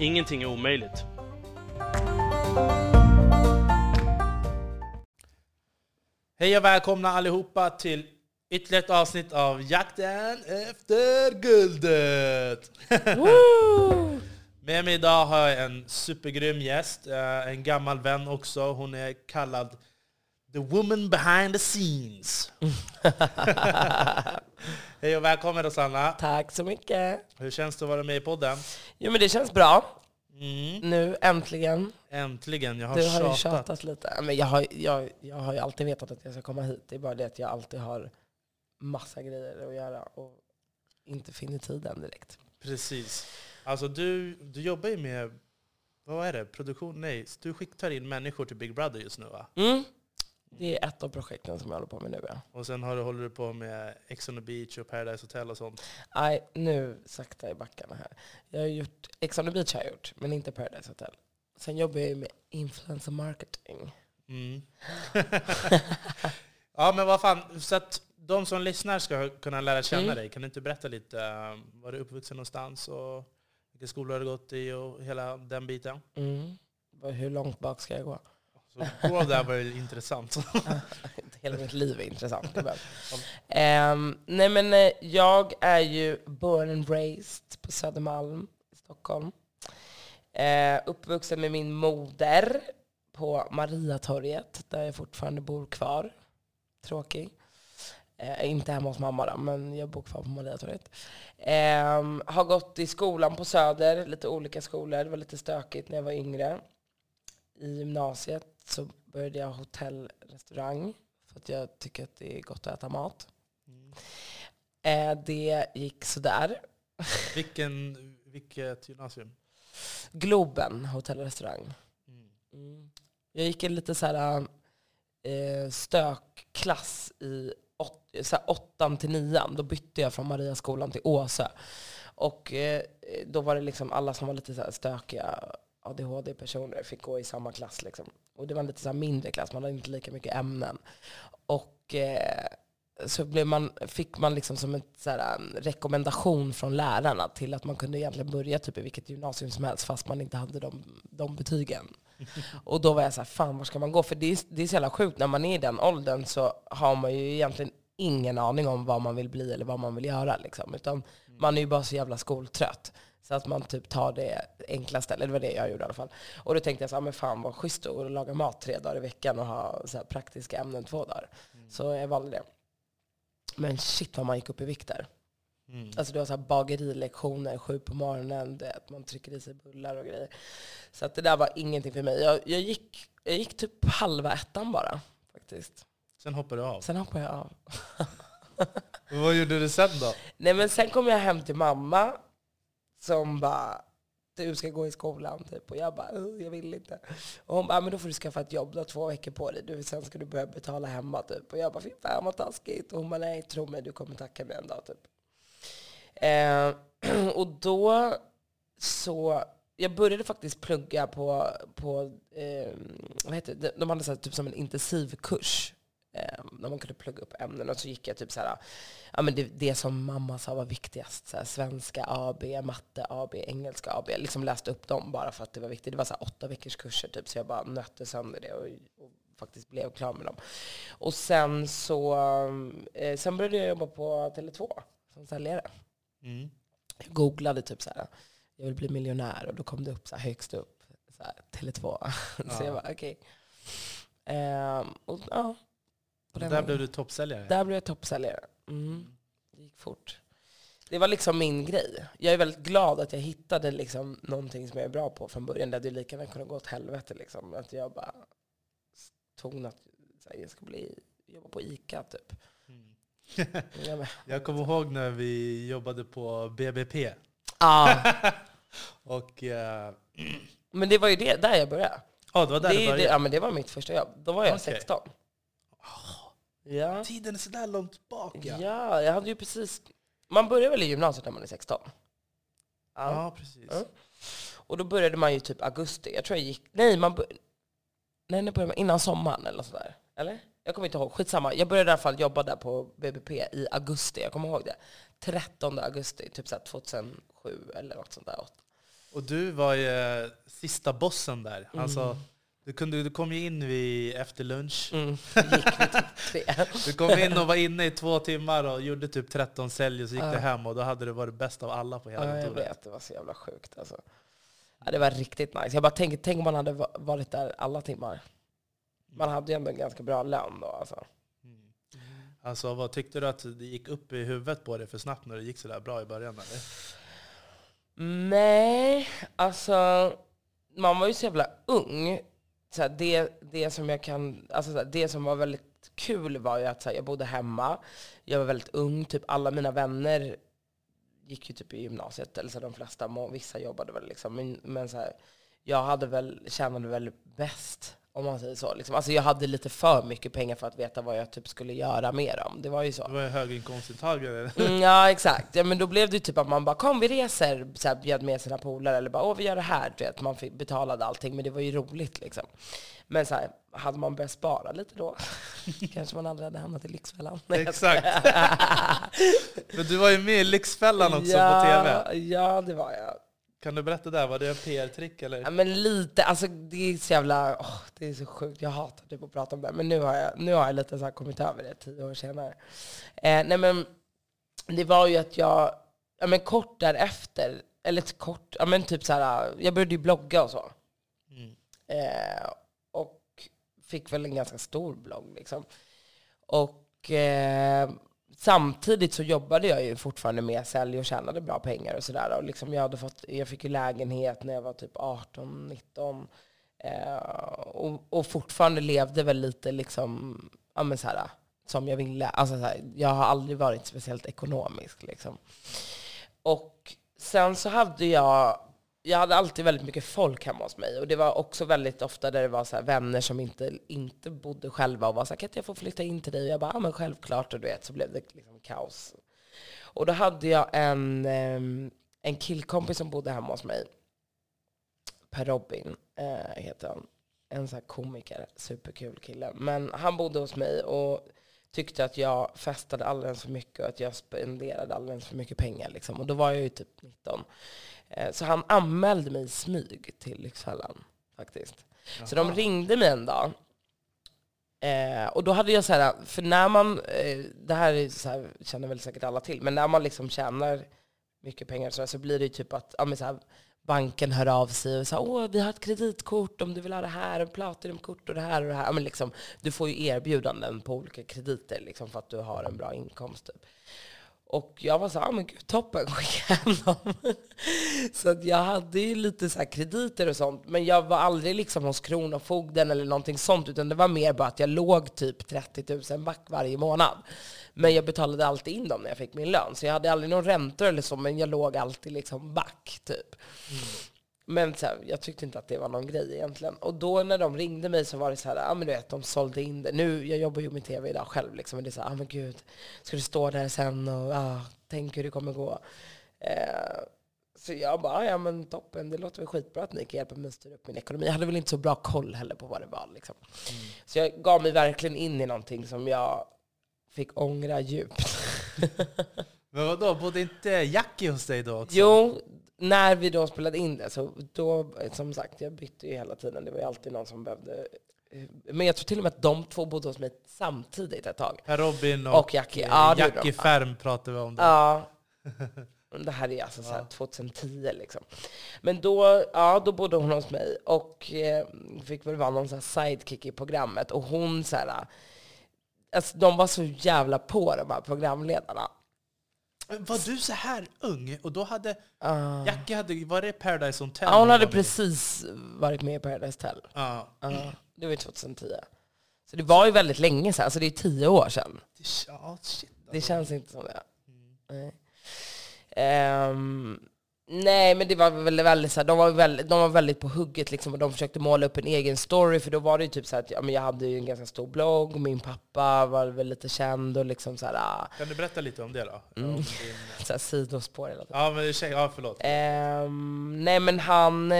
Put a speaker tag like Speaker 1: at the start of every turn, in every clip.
Speaker 1: Ingenting är omöjligt.
Speaker 2: Hej och välkomna allihopa till ytterligare ett avsnitt av Jakten efter guldet! Med mig idag har jag en supergrym gäst, eh, en gammal vän också. Hon är kallad The Woman Behind the Scenes. Hej och välkommen Rosanna!
Speaker 3: Tack så mycket.
Speaker 2: Hur känns det att vara med i podden?
Speaker 3: Jo men det känns bra.
Speaker 2: Mm.
Speaker 3: Nu äntligen.
Speaker 2: Äntligen, jag har
Speaker 3: Du har ju
Speaker 2: tjatat.
Speaker 3: tjatat lite. Men jag har, jag, jag har ju alltid vetat att jag ska komma hit. Det är bara det att jag alltid har massa grejer att göra och inte finner tiden direkt.
Speaker 2: Precis. Alltså du, du jobbar ju med, vad är det, produktion? Nej, du skick- tar in människor till Big Brother just nu va?
Speaker 3: Mm. Det är ett av projekten som jag håller på med nu. Ja.
Speaker 2: Och sen har du, håller du på med Ex on the Beach och Paradise Hotel och sånt.
Speaker 3: Nej, nu sakta i backarna här. Jag har gjort, Ex on the beach har jag gjort, men inte Paradise Hotel. Sen jobbar jag ju med influencer marketing.
Speaker 2: Mm. ja men vad fan, så att de som lyssnar ska kunna lära känna
Speaker 3: Mm.
Speaker 2: dig. Kan du inte berätta lite, uh, var du uppvuxen någonstans och vilka skolor har du gått i och hela den biten?
Speaker 3: Mm. Hur långt bak ska jag gå?
Speaker 2: Så gå där var ju intressant.
Speaker 3: Hela mitt liv är intressant. Ehm, nej men eh, jag är ju born and raised på Södermalm i Stockholm. Uh, uppvuxen med min moder på Mariatorget där jag fortfarande bor kvar. Tråkig. Eh, inte hemma hos mamma då, men jag bor kvar på Mariatorget. Ehm, har gått i skolan på Söder, lite olika skolor. Det var lite stökigt när jag var yngre. I gymnasiet så började jag hotell, restaurang. För att jag tycker att det är gott att äta mat.
Speaker 2: Mm.
Speaker 3: Eh, det gick sådär.
Speaker 2: Vilken, vilket gymnasium?
Speaker 3: Globen, hotell och restaurang.
Speaker 2: Mm.
Speaker 3: Mm. Jag gick en lite så här, eh, stökklass i åt, så här, åttan till nian. Då bytte jag från Mariaskolan till Åsö. Och eh, då var det liksom alla som var lite så här stökiga ADHD-personer fick gå i samma klass. Liksom. Och det var en lite så här mindre klass, man hade inte lika mycket ämnen. Och eh, så blev man, fick man liksom som en så här, en rekommendation från lärarna till att man kunde egentligen börja typ i vilket gymnasium som helst fast man inte hade de, de betygen. Och då var jag så här, fan var ska man gå? För det är, det är så jävla sjukt, när man är i den åldern så har man ju egentligen ingen aning om vad man vill bli eller vad man vill göra. Liksom. Utan man är ju bara så jävla skoltrött. Så att man typ tar det enklaste, eller det var det jag gjorde i alla fall. Och då tänkte jag så här, men fan vad schysst att laga mat tre dagar i veckan och ha så praktiska ämnen två dagar. Så jag valde det. Men shit vad man gick upp i vikt där.
Speaker 2: Mm.
Speaker 3: Alltså det var så här bagerilektioner sju på morgonen, det, att man trycker i sig bullar och grejer. Så att det där var ingenting för mig. Jag, jag, gick, jag gick typ halva ettan bara faktiskt.
Speaker 2: Sen hoppar du av.
Speaker 3: Sen hoppade jag av.
Speaker 2: Vad gjorde du sen då?
Speaker 3: Nej men sen kom jag hem till mamma som bara du ska gå i skolan typ. Och jag bara, "Uh, jag vill inte. Och hon bara, men då får du skaffa ett jobb, du har två veckor på dig. Du, sen ska du börja betala hemma typ. Och jag bara, fy fan vad taskigt. Och hon bara, nej tro mig, du kommer tacka mig en dag typ. Eh, och då så, jag började faktiskt plugga på, på eh, vad heter det? De hade så här, typ som en intensivkurs. Eh, där man kunde plugga upp ämnen. Och så gick jag typ så här, ja, men det, det som mamma sa var viktigast. Så här, svenska AB, matte AB, engelska AB. Jag liksom läste upp dem bara för att det var viktigt. Det var så här, åtta veckors kurser typ, så jag bara nötte sönder det och, och faktiskt blev klar med dem. Och sen så eh, sen började jag jobba på Tele2 som säljare.
Speaker 2: Mm.
Speaker 3: Jag googlade typ så här, jag vill bli miljonär och då kom det upp så här högst upp, så här, Tele2. så
Speaker 2: Ja.
Speaker 3: jag bara okej. Ehm, och ja, på
Speaker 2: Och
Speaker 3: den
Speaker 2: där blev du toppsäljare?
Speaker 3: Där blev jag toppsäljare. Mm. Det gick fort. Det var liksom min grej. Jag är väldigt glad att jag hittade liksom någonting som jag är bra på från början. Det hade ju lika gärna kunnat gå åt helvete. Liksom. Att jag bara tog något, här, jag ska bli, jobba på ICA typ.
Speaker 2: Mm. Jag kommer ihåg när vi jobbade på BBP.
Speaker 3: ah,
Speaker 2: Och... eh,
Speaker 3: Men det var ju det, där jag började.
Speaker 2: Ja, det var där
Speaker 3: det, är ju det,
Speaker 2: började.
Speaker 3: ja, men det var mitt första jobb. Då var jag
Speaker 2: Okej.
Speaker 3: 16. Ja.
Speaker 2: Tiden är sådär långt bak ja.
Speaker 3: ja, jag hade ju precis... Man börjar väl i gymnasiet när man är 16? Ja.
Speaker 2: Ja, precis.
Speaker 3: Ja. Och då började man ju typ augusti. Jag tror jag gick... Nej, man bör, nej när började man? Innan sommaren eller sådär. Eller? Jag kommer inte ihåg. Skitsamma. Jag började i alla fall jobba där på BBP i augusti. Jag kommer ihåg det. 13 augusti, typ så här 2007 eller något sånt där.
Speaker 2: Och du var ju sista bossen där.
Speaker 3: Mm.
Speaker 2: Alltså, du, kunde, du kom ju in vid, efter lunch.
Speaker 3: Mm. Gick typ.
Speaker 2: Du kom in och var inne i två timmar och gjorde typ 13 sälj och så gick
Speaker 3: Ja.
Speaker 2: du hem och då hade du varit bäst av alla på hela
Speaker 3: Ja, jag
Speaker 2: kontoret.
Speaker 3: vet. Det var så jävla sjukt alltså. Ja, det var riktigt nice. Jag bara tänker, tänk om man hade va- varit där alla timmar. Man hade ju ändå en ganska bra lön då alltså.
Speaker 2: Mm. Alltså, vad tyckte du att det gick upp i huvudet på dig för snabbt när det gick sådär bra i början? Eller?
Speaker 3: Nej, alltså man var ju så jävla ung. Så här, det, det som jag kan, alltså så här, det som var väldigt kul var ju att så här, jag bodde hemma, jag var väldigt ung, typ alla mina vänner gick ju typ i gymnasiet, eller så här, de flesta, vissa jobbade väl liksom, men, men så här, jag hade väl, tjänade väl bäst, om man säger så. Liksom. Alltså jag hade lite för mycket pengar för att veta vad jag typ skulle göra med dem. Det var ju så.
Speaker 2: Du var ju höginkomsttagare.
Speaker 3: Mm, ja, exakt. Ja, men då blev det typ att man bara kom vi reser, så här, bjöd med sina polare eller bara åh vi gör det här. Du vet, man fick, betalade allting, men det var ju roligt liksom. Men så här, hade man börjat spara lite då kanske man aldrig hade hamnat i Lyxfällan.
Speaker 2: Exakt. Men du var ju med i Lyxfällan också
Speaker 3: ja,
Speaker 2: på TV.
Speaker 3: Ja, det var jag.
Speaker 2: Kan du berätta där, var det en PR-trick eller?
Speaker 3: Ja, men lite, alltså det är så jävla, åh, det är så sjukt. Jag hatar typ att prata om det. Men nu har jag, nu har jag lite så här kommit över det tio år senare. Eh, nej men, det var ju att jag, ja men kort därefter, eller ett kort, ja men typ så här, jag började ju blogga och så.
Speaker 2: Mm.
Speaker 3: Eh, och fick väl en ganska stor blogg liksom. Och eh, samtidigt så jobbade jag ju fortfarande med sälj och tjänade bra pengar och sådär. Och liksom jag, hade fått, jag fick ju lägenhet när jag var typ 18, 19. Eh, och, och fortfarande levde väl lite liksom, ja men så här, som jag ville. Alltså så här, jag har aldrig varit speciellt ekonomisk liksom. Och sen så hade jag, jag hade alltid väldigt mycket folk hemma hos mig. Och det var också väldigt ofta där det var så här vänner som inte, inte bodde själva och var så här, kan inte jag få flytta in till dig? Och jag bara, ja men självklart. Och du vet, så blev det liksom kaos. Och då hade jag en, ehm, en killkompis som bodde hemma hos mig. Per Robin äh, heter han. En sån här komiker, superkul kille. Men han bodde hos mig och tyckte att jag festade alldeles för mycket och att jag spenderade alldeles för mycket pengar. Liksom. Och då var jag ju typ 19. Eh, Så han anmälde mig i smyg till Lyxfällan faktiskt. Så de ringde mig en dag. Eh, och då hade jag så här, för när man, eh, det här, är så här känner väl säkert alla till, men när man liksom tjänar mycket pengar så, så blir det ju typ att ja, så här, banken hör av sig och säger åh vi har ett kreditkort om du vill ha det här, en platinumkort och det här och det här. Ja, men liksom, du får ju erbjudanden på olika krediter liksom, för att du har en bra inkomst. Typ. Och jag var så här, ah, men gud, toppen, skicka hem dem. så att jag hade ju lite så här krediter och sånt, men jag var aldrig liksom hos Kronofogden eller någonting sånt, utan det var mer bara att jag låg typ 30 000 back varje månad. Men jag betalade alltid in dem när jag fick min lön, så jag hade aldrig någon räntor eller så, men jag låg alltid liksom back typ. Mm. Men så här, jag tyckte inte att det var någon grej egentligen. Och då när de ringde mig så var det så här, ja men du vet, de sålde in det. Nu, jag jobbar ju med tv idag själv liksom, men det är så här, ja men gud, ska du stå där sen och ja, tänk hur det kommer gå. Eh, så jag bara, ja men toppen, det låter väl skitbra att ni kan hjälpa mig att styra upp min ekonomi. Jag hade väl inte så bra koll heller på vad det var liksom. Så jag gav mig verkligen in i någonting som jag fick ångra djupt.
Speaker 2: Men vadå, bodde inte Jackie hos dig då också?
Speaker 3: Jo, när vi då spelade in det, så då, som sagt, jag bytte ju hela tiden. Det var ju alltid någon som behövde... Men jag tror till och med att de två bodde hos mig samtidigt ett tag.
Speaker 2: Robin och,
Speaker 3: Och Jackie.
Speaker 2: eh,
Speaker 3: Ja, det
Speaker 2: Jackie. Färm pratade vi om. Då.
Speaker 3: Ja. Det här är alltså så här 2010 liksom. Men då, ja, då bodde hon hos mig och eh, fick väl vara någon så sidekick i programmet. Och hon så här, alltså, de var så jävla på de här programledarna.
Speaker 2: Var du så här ung? Och då hade
Speaker 3: Uh,
Speaker 2: Jackie, hade, var det Paradise Hotel?
Speaker 3: ja, hon hade
Speaker 2: var
Speaker 3: precis varit med i Paradise Hotel.
Speaker 2: Ja.
Speaker 3: Ja, det var ju 2010. Så det var ju väldigt länge sedan, alltså det är tio år sedan.
Speaker 2: Det- Ja, shit.
Speaker 3: Det känns inte som det. Nej. Ehm, Nej, men det var väl väldigt så här, de var väldigt, de var väldigt på hugget liksom, och de försökte måla upp en egen story, för då var det ju typ så att ja, men jag hade ju en ganska stor blogg, och min pappa var väl lite känd och liksom så här, ah,
Speaker 2: Kan du berätta lite om det då?
Speaker 3: Mm.
Speaker 2: Om din...
Speaker 3: så här sidospår hela tiden.
Speaker 2: Ja, men ursäkta, ja, förlåt.
Speaker 3: Ehm, nej men han,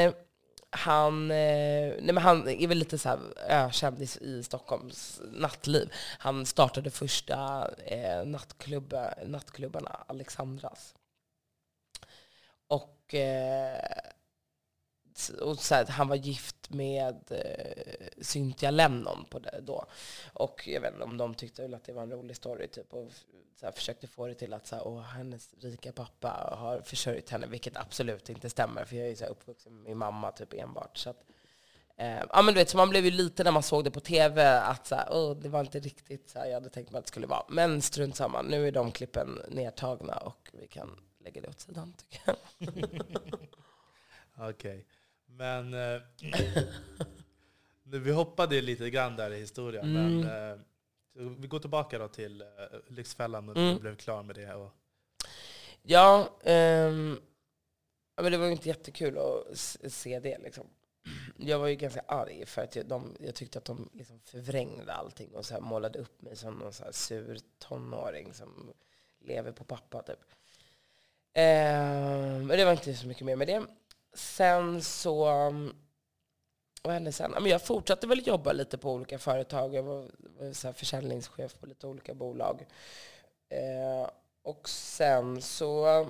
Speaker 3: han, nej men han är väl lite så här ökänd i, i Stockholms nattliv. Han startade första eh, nattklubba, nattklubbarna, Alexandras. Och, eh, och så här, han var gift med eh, Cynthia Lennon på det då. Och jag vet inte om de tyckte väl att det var en rolig story typ. Och så här, försökte få det till att så här, Åh, hennes rika pappa har försörjt henne, vilket absolut inte stämmer. För jag är ju så här uppvuxen med min mamma typ enbart. Så att, eh, ja, men du vet, så man blev ju lite när man såg det på tv att så här, Åh, det var inte riktigt så här, jag hade tänkt mig att det skulle vara. Men strunt samma, nu är de klippen nedtagna och vi kan lägga det åt sidan tycker jag.
Speaker 2: Okej. Men eh, nu, vi hoppade lite grann där i historien.
Speaker 3: Mm.
Speaker 2: Men, eh, vi går tillbaka då till eh, Lyxfällan och
Speaker 3: Mm.
Speaker 2: du blev klar med det. Och,
Speaker 3: Ja, ehm, men det var ju inte jättekul att se det. Liksom. Jag var ju ganska arg för att jag, de, jag tyckte att de liksom förvrängde allting och så målade upp mig som någon så sur tonåring som lever på pappa. Typ. Eh, men det var inte så mycket mer med det. Sen så... Mm, vad hände sen? Men Jag fortsatte väl jobba lite på olika företag. Jag var, var så här försäljningschef på lite olika bolag. Eh, och sen så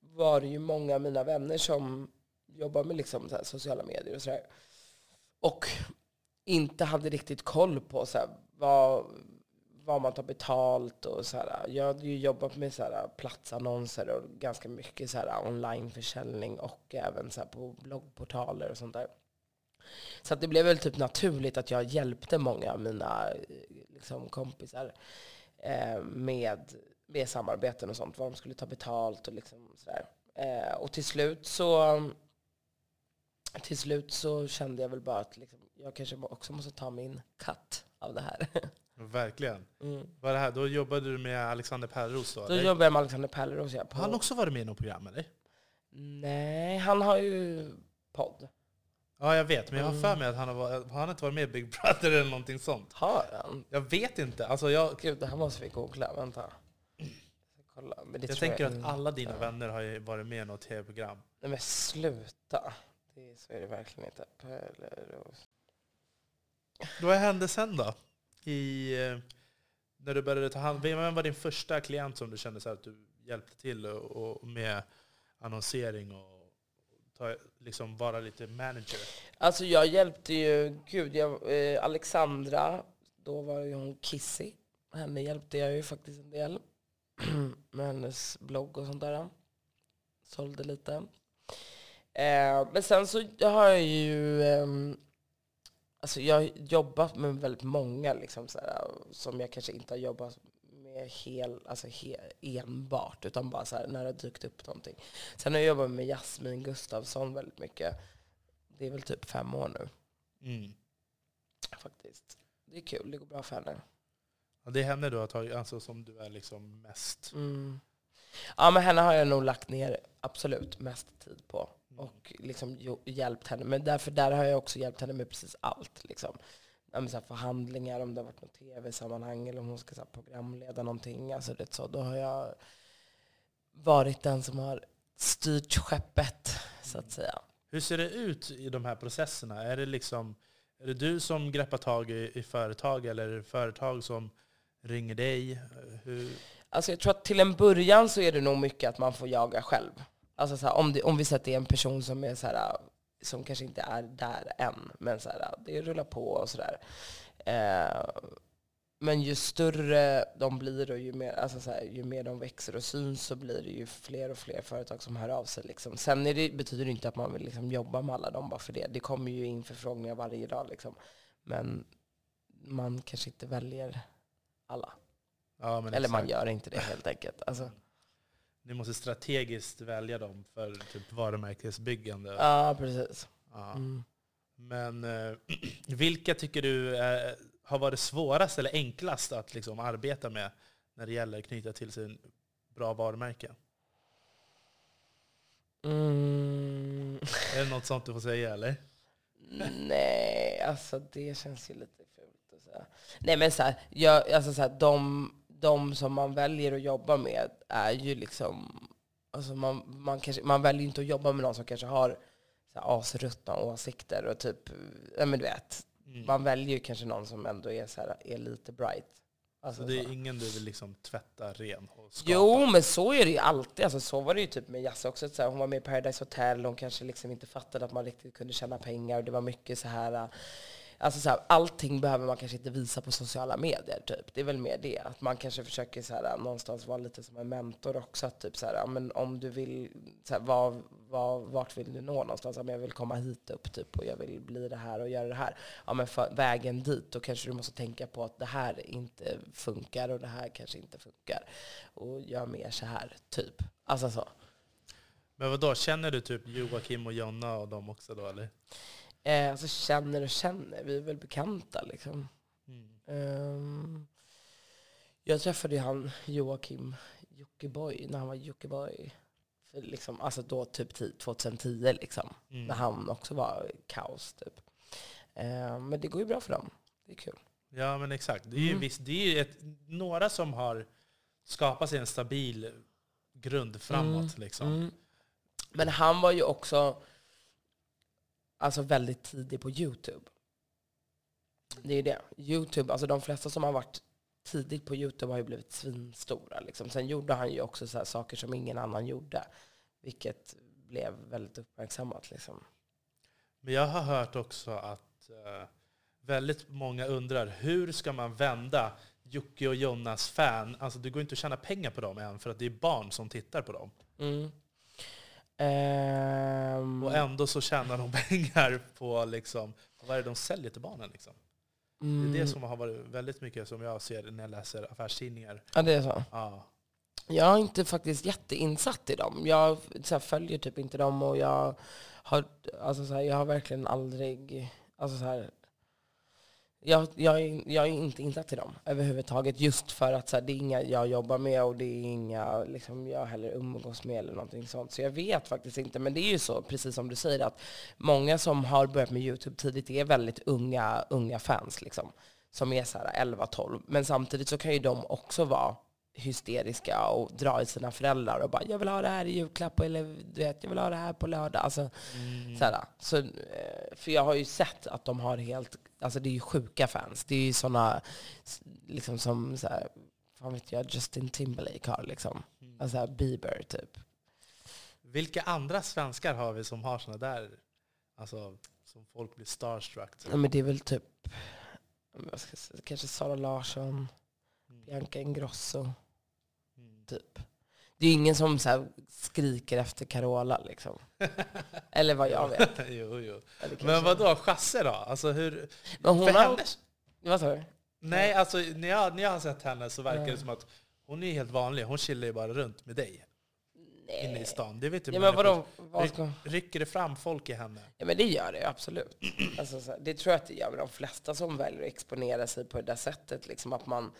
Speaker 3: var det ju många av mina vänner som jobbar med liksom så här sociala medier och sådär. Och inte hade riktigt koll på så här, vad, vad man tar betalt och så här. Jag hade ju jobbat med så här platsannonser och ganska mycket så här onlineförsäljning och även så här på bloggportaler och sånt där. Så att det blev väl typ naturligt att jag hjälpte många av mina eh, liksom, kompisar eh, med, med samarbeten och sånt. Vad de skulle ta betalt och liksom sådär. Eh, och till slut så till slut så kände jag väl bara att liksom, jag kanske också måste ta min katt av det här.
Speaker 2: verkligen.
Speaker 3: Mm.
Speaker 2: Var det här, då jobbade du med Alexander Pärleros då?
Speaker 3: Då jobbade jag med Alexander Pärleros. ja, på-
Speaker 2: Har han också varit med i något program eller?
Speaker 3: Nej, han har ju podd.
Speaker 2: Ja, jag vet. Men jag har för
Speaker 3: Mm.
Speaker 2: mig att han har, varit- har han inte varit med i Big Brother eller någonting sånt.
Speaker 3: Har han?
Speaker 2: Jag vet inte. Alltså jag,
Speaker 3: Gud, det här måste vi googla. Vänta. Kolla. Men det
Speaker 2: jag tänker
Speaker 3: jag
Speaker 2: att alla dina vänner har varit med i något tv-program.
Speaker 3: Nej men sluta. Det, så är det verkligen inte. Pärleros.
Speaker 2: Vad hände sen då? I, eh, när du började ta hand Vem var din första klient som du kände så att du hjälpte till och, och med annonsering och ta, liksom vara lite manager?
Speaker 3: Alltså jag hjälpte ju, gud, jag, eh, Alexandra, då var ju hon Kissy. Henne hjälpte jag ju faktiskt en del med hennes blogg och sånt där. Sålde lite. Eh, men sen så har jag ju, eh, alltså jag har jobbat med väldigt många liksom så här, som jag kanske inte har jobbat med hel, alltså he, enbart, utan bara så här, när det har dykt upp någonting. Sen har jag jobbat med Jasmin Gustafsson väldigt mycket. Det är väl typ fem år nu
Speaker 2: Mm.
Speaker 3: faktiskt. Det är kul, det går bra för henne.
Speaker 2: Ja, det är henne du har tagit, alltså som du är liksom mest...
Speaker 3: Mm. Ja, men henne har jag nog lagt ner absolut mest tid på.
Speaker 2: Mm.
Speaker 3: Och liksom hjälpt henne. Men därför där har jag också hjälpt henne med precis allt. Liksom. Ja, så förhandlingar, om det har varit något tv-sammanhang eller om hon ska så programleda någonting. Alltså, det, så, då har jag varit den som har styrt skeppet, så att säga.
Speaker 2: Hur ser det ut i de här processerna? Är det, liksom, är det du som greppar tag i, i företag eller är det företag som ringer dig? Hur,
Speaker 3: Alltså jag tror att till en början så är det nog mycket att man får jaga själv. Alltså så här, om, det, om vi sätter en person som är så här, som kanske inte är där än, men så här, det rullar på och sådär. Eh, men ju större de blir och ju mer, alltså så här, ju mer de växer och syns så blir det ju fler och fler företag som hör av sig. Liksom. Sen det, betyder det inte att man vill liksom jobba med alla dem bara för det. Det kommer ju in förfrågningar varje dag. Liksom. Men man kanske inte väljer alla.
Speaker 2: ja,
Speaker 3: Eller man
Speaker 2: exakt.
Speaker 3: gör inte det helt enkelt. Alltså,
Speaker 2: Ni måste strategiskt välja dem för typ varumärkesbyggande.
Speaker 3: ja, precis.
Speaker 2: Ja.
Speaker 3: Mm.
Speaker 2: Men eh, vilka tycker du eh, har varit svårast eller enklast att liksom arbeta med när det gäller att knyta till sin bra varumärke? Är det något sånt du får säga eller?
Speaker 3: Nej, alltså det känns ju lite fult att säga. Nej men så här, jag, alltså så här, de, de som man väljer att jobba med är ju liksom, alltså man, man, kanske, man väljer inte att jobba med någon som kanske har så här, asruttna åsikter och typ, ja men du vet,
Speaker 2: Mm.
Speaker 3: man väljer ju kanske någon som ändå är, så här, är lite bright. Alltså,
Speaker 2: Så det
Speaker 3: så.
Speaker 2: är ingen du vill liksom tvätta ren och skapa?
Speaker 3: Jo, men så är det ju alltid. Alltså, så var det ju typ med Jazz också. Så här, hon var med i Paradise Hotel, hon kanske liksom inte fattade att man riktigt kunde tjäna pengar. Och det var mycket så här... Alltså så här, allting behöver man kanske inte visa på sociala medier. Typ. Det är väl mer det. Att man kanske försöker så här, någonstans vara lite som en mentor också. Att typ så här, men om du vill, så här, var, var, vart vill du nå någonstans? Om jag vill komma hit upp typ, och jag vill bli det här och göra det här. Ja, men för vägen dit, då kanske du måste tänka på att det här inte funkar och det här kanske inte funkar. Och gör mer så här, typ. Alltså så.
Speaker 2: Men vad då känner du typ Joakim och Jonna och dem också då eller?
Speaker 3: Eh, alltså känner och känner, vi är väl bekanta liksom.
Speaker 2: Mm.
Speaker 3: Ehm, jag träffade ju han Joakim Jockiboi när han var Jockiboi. Liksom, alltså då typ ti- 2010 liksom.
Speaker 2: Mm.
Speaker 3: När han också var kaos typ. Ehm, men det går ju bra för dem. Det är kul.
Speaker 2: Ja men exakt. Det är ju,
Speaker 3: Mm.
Speaker 2: visst, det är ju ett, några som har skapat sig en stabil grund framåt. Liksom.
Speaker 3: Mm. Men han var ju också alltså väldigt tidig på Youtube. Det är det. Youtube, alltså de flesta som har varit tidigt på Youtube har ju blivit svinstora. Liksom. Sen gjorde han ju också så saker som ingen annan gjorde. Vilket blev väldigt uppmärksammat. Liksom.
Speaker 2: Men jag har hört också att eh, väldigt många undrar hur ska man vända Jocke och Jonas fan? Alltså det går inte att tjäna pengar på dem än för att det är barn som tittar på dem.
Speaker 3: Mm. Ehm,
Speaker 2: Och ändå så tjänar de pengar på liksom, vad är det de säljer till barnen. Liksom. Det är
Speaker 3: mm.
Speaker 2: det som har varit väldigt mycket som jag ser när jag läser affärstidningar.
Speaker 3: Ja, det är så.
Speaker 2: Ja.
Speaker 3: Jag är inte faktiskt jätteinsatt i dem. Jag här, följer typ inte dem och jag har, alltså, så här, jag har verkligen aldrig... Alltså, så här, jag, jag, är, jag är inte insatt i dem överhuvudtaget just för att så här, det är inga jag jobbar med och det är inga liksom, jag heller umgås med eller någonting sånt. Så jag vet faktiskt inte. Men det är ju så, precis som du säger, att många som har börjat med YouTube tidigt är väldigt unga, unga fans. Liksom, som är så här 11-12. Men samtidigt så kan ju de också vara hysteriska och dra i sina föräldrar och bara jag vill ha det här i julklapp eller du vet, jag vill ha det här på lördag. Alltså,
Speaker 2: Mm.
Speaker 3: så så, eh, för jag har ju sett att de har helt, alltså det är ju sjuka fans. Det är ju sådana, liksom som, så här, fan vet jag, Justin Timberlake har liksom.
Speaker 2: Mm.
Speaker 3: Alltså Bieber typ.
Speaker 2: Vilka andra svenskar har vi som har såna där, alltså som folk blir starstruck till?
Speaker 3: Ja, men det är väl typ, säga, kanske Sara Larsson,
Speaker 2: Mm.
Speaker 3: Bianca Ingrosso. Typ. Det är ju ingen som så skriker efter Carola liksom. Eller vad jag vet.
Speaker 2: jo, jo. Men vad då Chasse då? Alltså hur...
Speaker 3: Men hon
Speaker 2: för
Speaker 3: har,
Speaker 2: hennes,
Speaker 3: vad sa du?
Speaker 2: nej, alltså när jag, när jag har sett henne så verkar det som att hon är helt vanlig. Hon chillar ju bara runt med dig inne i stan. Det vet du
Speaker 3: Ja, men vadå? Vad ska...
Speaker 2: Rycker det fram folk i henne?
Speaker 3: Ja men det gör det absolut. Alltså, det tror jag att det gör med de flesta som väljer att exponera sig på det där sättet. Liksom att man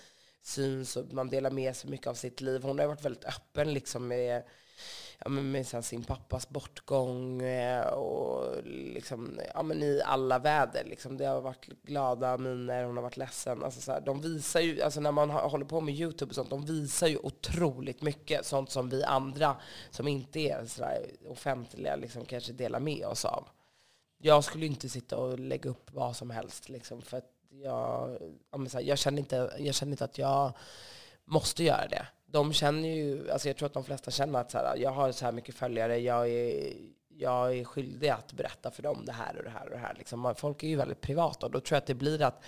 Speaker 3: syns och man delar med sig mycket av sitt liv. Hon har varit väldigt öppen liksom med, ja, med så här, sin pappas bortgång eh, och liksom, ja, men i alla väder. Liksom. Det har varit glada miner, hon har varit ledsen. Alltså, så här, de visar ju, alltså, när man håller på med YouTube och sånt, de visar ju otroligt mycket sånt som vi andra som inte är så där offentliga liksom, kanske delar med oss av. Jag skulle inte sitta och lägga upp vad som helst liksom, för att jag, jag, känner inte, jag känner inte att jag måste göra det. De känner ju, alltså jag tror att de flesta känner att så här, jag har så här mycket följare, jag är, jag är skyldig att berätta för dem det här och det här och det här. Liksom. Folk är ju väldigt privata och då tror jag att det blir att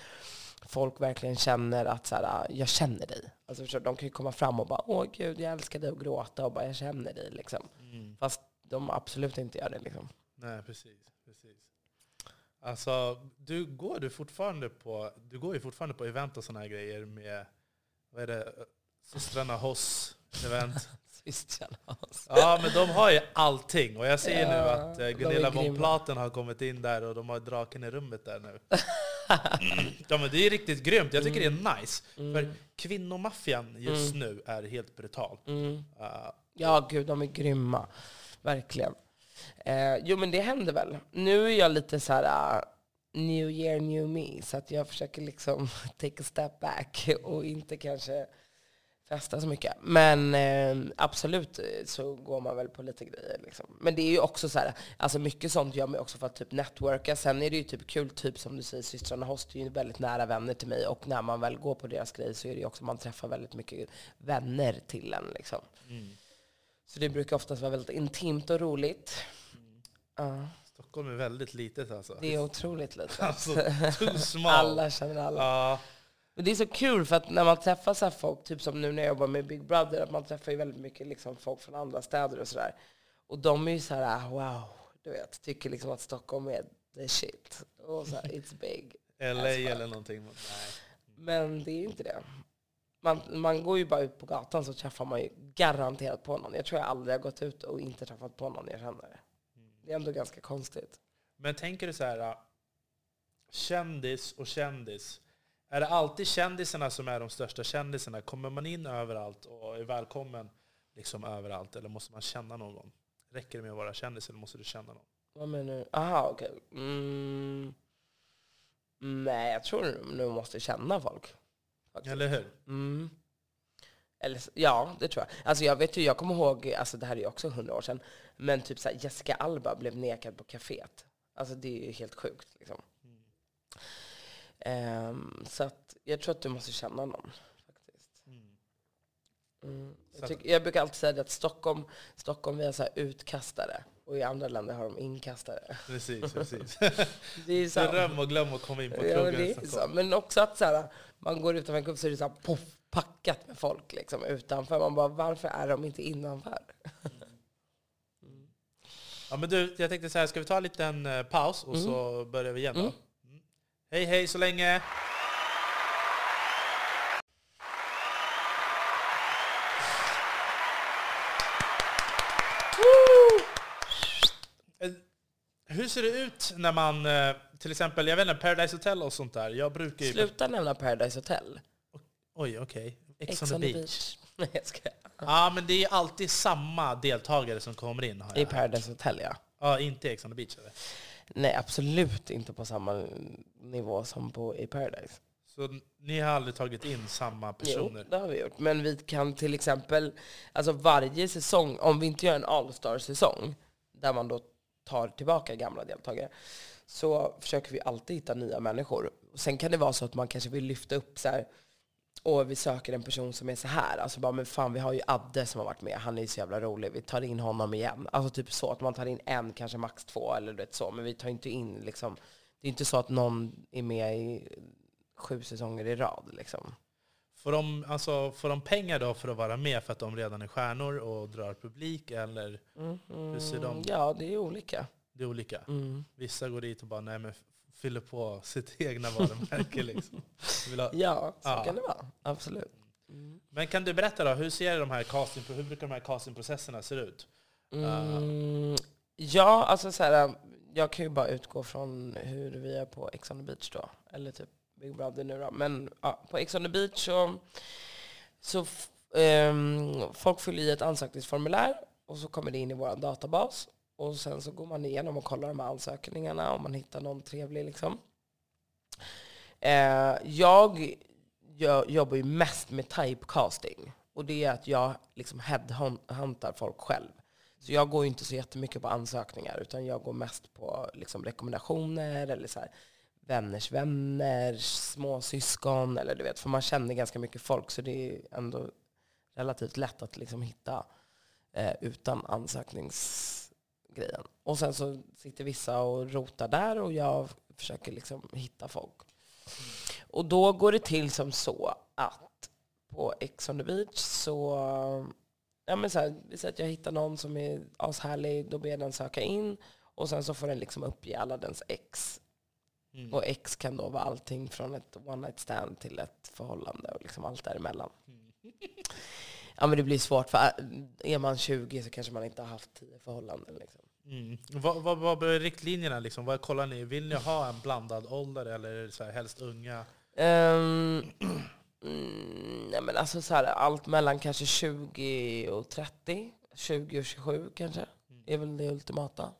Speaker 3: folk verkligen känner att så här, jag känner dig. Alltså, de kan ju komma fram och bara, åh gud, jag älskar dig och gråta och bara, jag känner dig. Liksom. Fast de absolut inte gör det. Liksom.
Speaker 2: Nej, precis. precis. Alltså, du går, du, fortfarande på, du går ju fortfarande på event och såna här grejer med, vad är det, systrarna Hoss event.
Speaker 3: Systrarna. alltså.
Speaker 2: Ja, men de har ju allting. Och jag ser ju nu
Speaker 3: Ja,
Speaker 2: att eh, Gunilla von. Platen har kommit in där och de har draken i rummet där nu. Ja, men det är riktigt grymt. Jag tycker det är nice. För kvinnomaffian just nu är helt brutal.
Speaker 3: Mm.
Speaker 2: Uh,
Speaker 3: Ja, gud, de är grymma. Verkligen. Eh, jo men det händer väl. Nu är jag lite så här uh, new year, new me. Så att jag försöker liksom take a step back och inte kanske festa så mycket. Men eh, absolut så går man väl på lite grejer. Liksom. Men det är ju också så här, alltså mycket sånt gör man också för att typ networka. Sen är det ju typ kul, typ som du säger, systrarna Host är ju väldigt nära vänner till mig. Och när man väl går på deras grejer så är det ju också, man träffar väldigt mycket vänner till en. Liksom. Så det brukar oftast vara väldigt intimt och roligt. Ja,
Speaker 2: Stockholm är väldigt litet alltså.
Speaker 3: det är otroligt litet.
Speaker 2: Alltså, too small.
Speaker 3: alla känner alla.
Speaker 2: Ja,
Speaker 3: Men det är så kul för att när man träffar så folk, typ som nu när jag jobbar med Big Brother, att man träffar ju väldigt mycket liksom folk från andra städer och sådär. Och de är ju så här, wow, du vet, tycker liksom att Stockholm är the shit. Och så här, it's big.
Speaker 2: LA
Speaker 3: Alltså,
Speaker 2: eller någonting. Nej.
Speaker 3: Men det är ju inte det. Man, man går ju bara ut på gatan så träffar man ju garanterat på någon. Jag tror jag aldrig har gått ut och inte träffat på någon jag känner. Det är ändå ganska konstigt.
Speaker 2: Men tänker du så här, äh, kändis och kändis. Är det alltid kändisarna som är de största kändisarna? Kommer man in överallt och är välkommen liksom överallt? Eller måste man känna någon? Räcker det med att vara kändis eller måste du känna någon?
Speaker 3: Vad menar du? Aha, okej. Mm. Nej, jag tror du måste känna folk. faktiskt.
Speaker 2: Eller hur?
Speaker 3: Mm. Eller, ja, det tror jag. Alltså jag vet ju, jag kommer ihåg, alltså det här är ju också hundra år sedan, men typ så här, Jessica Alba blev nekad på kaféet. Alltså det är ju helt sjukt. Liksom. Ehm, så att jag tror att du måste känna någon. faktiskt. Mm.
Speaker 2: Så
Speaker 3: Jag, tycker, jag brukar alltid säga att Stockholm, Stockholm vi har så här utkastare och i andra länder har de inkastare.
Speaker 2: Precis, precis.
Speaker 3: Det är sant.
Speaker 2: Dröm och glöm att komma in på
Speaker 3: Ja, men,
Speaker 2: krogen.
Speaker 3: så.
Speaker 2: Stockholm.
Speaker 3: men också att så här, man går utanför en klubb så är det så här, poff, packat med folk liksom, utanför. Man bara, varför är de inte innanför?
Speaker 2: Ja, men du, jag tänkte så här, ska vi ta en liten eh, paus och så börjar vi igen då?
Speaker 3: Mm.
Speaker 2: Mm. Hej hej så länge! Eh, Hur ser det ut när man, eh, till exempel, jag vet inte, Paradise Hotel och sånt där. Jag brukar ju...
Speaker 3: Sluta nämna Paradise Hotel.
Speaker 2: Oj, okej. Ex,
Speaker 3: Ex
Speaker 2: on the beach.
Speaker 3: Nej, jag ska.
Speaker 2: Ja, men det är alltid samma deltagare som kommer in. Har
Speaker 3: I
Speaker 2: jag. hört.
Speaker 3: Paradise Hotel, ja.
Speaker 2: Ja, inte Ex on the beach eller?
Speaker 3: Nej, absolut inte på samma nivå som på i Paradise.
Speaker 2: Så ni har aldrig tagit in samma
Speaker 3: Jo,
Speaker 2: personer?
Speaker 3: det har vi gjort. Men vi kan till exempel, alltså varje säsong, om vi inte gör en All-star-säsong, där man då tar tillbaka gamla deltagare, så försöker vi alltid hitta nya människor. Sen kan det vara så att man kanske vill lyfta upp så här, och vi söker en person som är så här. Alltså bara, men fan vi har ju Adde som har varit med, han är ju så jävla rolig, vi tar in honom igen. Alltså typ så, att man tar in en, kanske max två eller du vet så. Men vi tar inte in liksom, det är inte så att någon är med i sju säsonger i rad liksom.
Speaker 2: Får de, alltså, får de pengar då för att vara med för att de redan är stjärnor och drar publik? Eller Hur ser de-
Speaker 3: Ja, det är olika.
Speaker 2: det är olika?
Speaker 3: Mm.
Speaker 2: Vissa går dit och bara nej, men fyller på sitt egna varumärke. liksom. Ha.
Speaker 3: Ja, så
Speaker 2: Ja.
Speaker 3: kan det vara. Absolut. Mm.
Speaker 2: Men kan du berätta då, hur ser de här casting, hur brukar de här castingprocesserna se ut?
Speaker 3: Mm. Ja, alltså så här, jag kan ju bara utgå från hur vi är på Ex on the beach då. Eller typ Big Brother nu då. Men ja, på Ex on the beach så, så ehm, folk fyller i ett ansökningsformulär och så kommer det in i vår databas. Och sen så går man igenom och kollar de här ansökningarna om man hittar någon trevlig liksom. Eh, jag, jag jobbar ju mest med typecasting. Och det är att jag liksom headhuntar folk själv. Så jag går ju inte så jättemycket på ansökningar, utan jag går mest på liksom rekommendationer eller så här, vänners vänner, småsyskon, eller du vet, för man känner ganska mycket folk, så det är ändå relativt lätt att liksom hitta eh, utan ansökningsgrejen. Och sen så sitter vissa och rotar där och jag försöker liksom hitta folk. Och då går det till som så att på Ex on the beach så, ja men så här, vi säger att jag hittar någon som är ashärlig, då ber jag den söka in och sen så får den liksom uppge alla dens ex.
Speaker 2: Mm.
Speaker 3: Och ex kan då vara allting från ett one night stand till ett förhållande och liksom allt däremellan. Ja men det blir svårt för är man 20 så kanske man inte har haft 10 förhållanden. Liksom.
Speaker 2: Mm. Vad, vad, vad är riktlinjerna? Liksom? Vad kollar ni? Vill ni ha en blandad ålder eller så här, helst unga?
Speaker 3: Ehm, mm, nej men alltså så här, allt mellan kanske 20 och 30, 20 och 27 kanske. är väl det ultimata.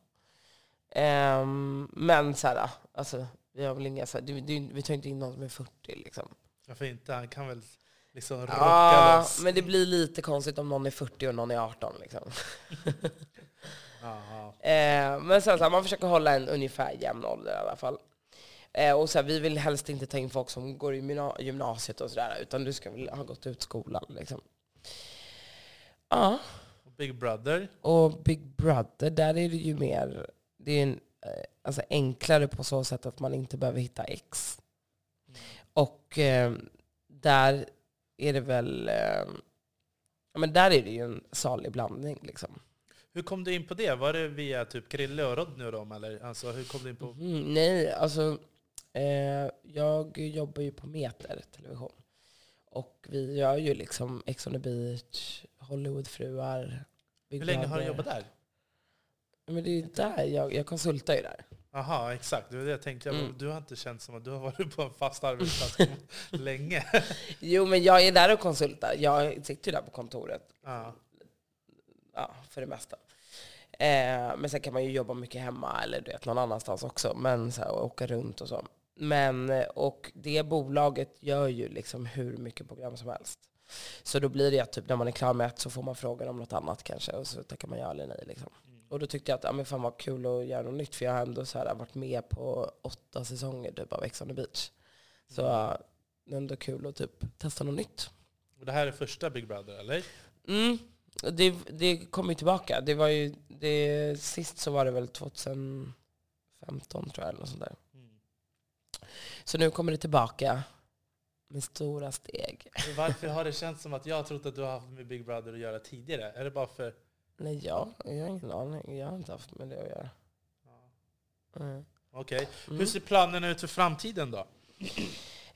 Speaker 3: Ehm, men så här, alltså, vi har väl inga, så här, det, det, vi tar inte in någon som är 40 liksom.
Speaker 2: Varför inte? Han kan väl liksom rocka
Speaker 3: Ja,
Speaker 2: loss.
Speaker 3: men det blir lite konstigt om någon är 40 och någon är 18 liksom. Eh, men sen så här, man försöker hålla en ungefär jämn ålder i alla fall. Eh, och så här, vi vill helst inte ta in folk som går i gymna- gymnasiet och sådär, utan du ska väl ha gått ut skolan liksom. Ja,
Speaker 2: Och Big Brother.
Speaker 3: och Big Brother, där är det ju mer, det är en, eh, alltså enklare på så sätt att man inte behöver hitta ex. Och eh, där är det väl, eh, ja, men där är det ju en salig blandning liksom.
Speaker 2: Hur kom du in på det? Var det via typ Krille och Rodney och dem? Eller? Alltså, hur kom du in på...
Speaker 3: Mm, nej, alltså eh, jag jobbar ju på Meter Television. Och vi gör ju liksom Ex on the beach, Hollywoodfruar.
Speaker 2: Hur länge har du jobbat där?
Speaker 3: Men det är ju där, jag, jag konsultar ju där.
Speaker 2: Aha, exakt. Det var det jag tänkte.
Speaker 3: Mm.
Speaker 2: Du har inte känt som att du har varit på en fast arbetsplats länge.
Speaker 3: Jo, men jag är där och konsultar. Jag sitter ju där på kontoret,
Speaker 2: Ja.
Speaker 3: ja, för det mesta. Eh, men sen kan man ju jobba mycket hemma eller du vet, någon annanstans också. Men så här, åka runt och så. Men, eh, och det bolaget gör ju liksom hur mycket program som helst. Så då blir det att typ när man är klar med ett så får man frågan om något annat kanske. Och så tackar man ja eller nej. Liksom. Och då tyckte jag att ja, men fan vad kul att göra något nytt. För jag har ändå så här, varit med på åtta säsonger typ, av Ex on the beach. Så ja, det är ändå kul att typ testa något nytt.
Speaker 2: Och det här är första Big Brother, eller?
Speaker 3: Mm. Det, det kommer ju tillbaka. Det var ju, det, sist så var det väl 2015 tror jag, eller något sånt där.
Speaker 2: Mm.
Speaker 3: Så nu kommer det tillbaka med stora steg.
Speaker 2: Men Varför har det känts som att jag har trott att du har haft med Big Brother att göra tidigare? Är det bara för...
Speaker 3: Nej, jag, jag har ingen aning. Jag har inte haft med det att göra. Mm.
Speaker 2: Okej.
Speaker 3: Mm.
Speaker 2: Hur ser planerna ut för framtiden då?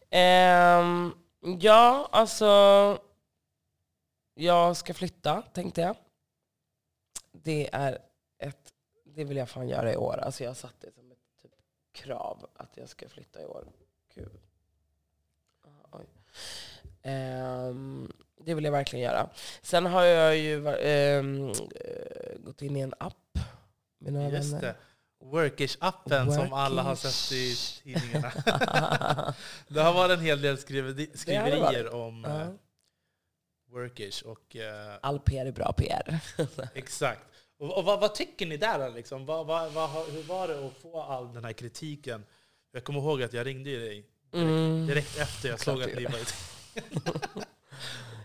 Speaker 3: Ehm, ja, alltså... Jag ska flytta, tänkte jag. Det är ett... Det vill jag fan göra i år. Alltså jag satt det som ett typ, krav att jag ska flytta i år. Gud. Ah, Oj. Ehm, det vill jag verkligen göra. Sen har jag ju eh, gått in i en app några
Speaker 2: Just
Speaker 3: vänner.
Speaker 2: det. Workish-appen som alla har
Speaker 3: Workish.
Speaker 2: sett i tidningarna. det har varit en hel del skriveri- skriverier om
Speaker 3: Ja.
Speaker 2: Workish. Och, eh,
Speaker 3: All PR är bra PR.
Speaker 2: exakt. Och, och vad, vad tycker ni där? Liksom? Vad, vad, hur var det att få all den här kritiken? Jag kommer ihåg att jag ringde dig
Speaker 3: Mm.
Speaker 2: direkt efter jag såg att ni var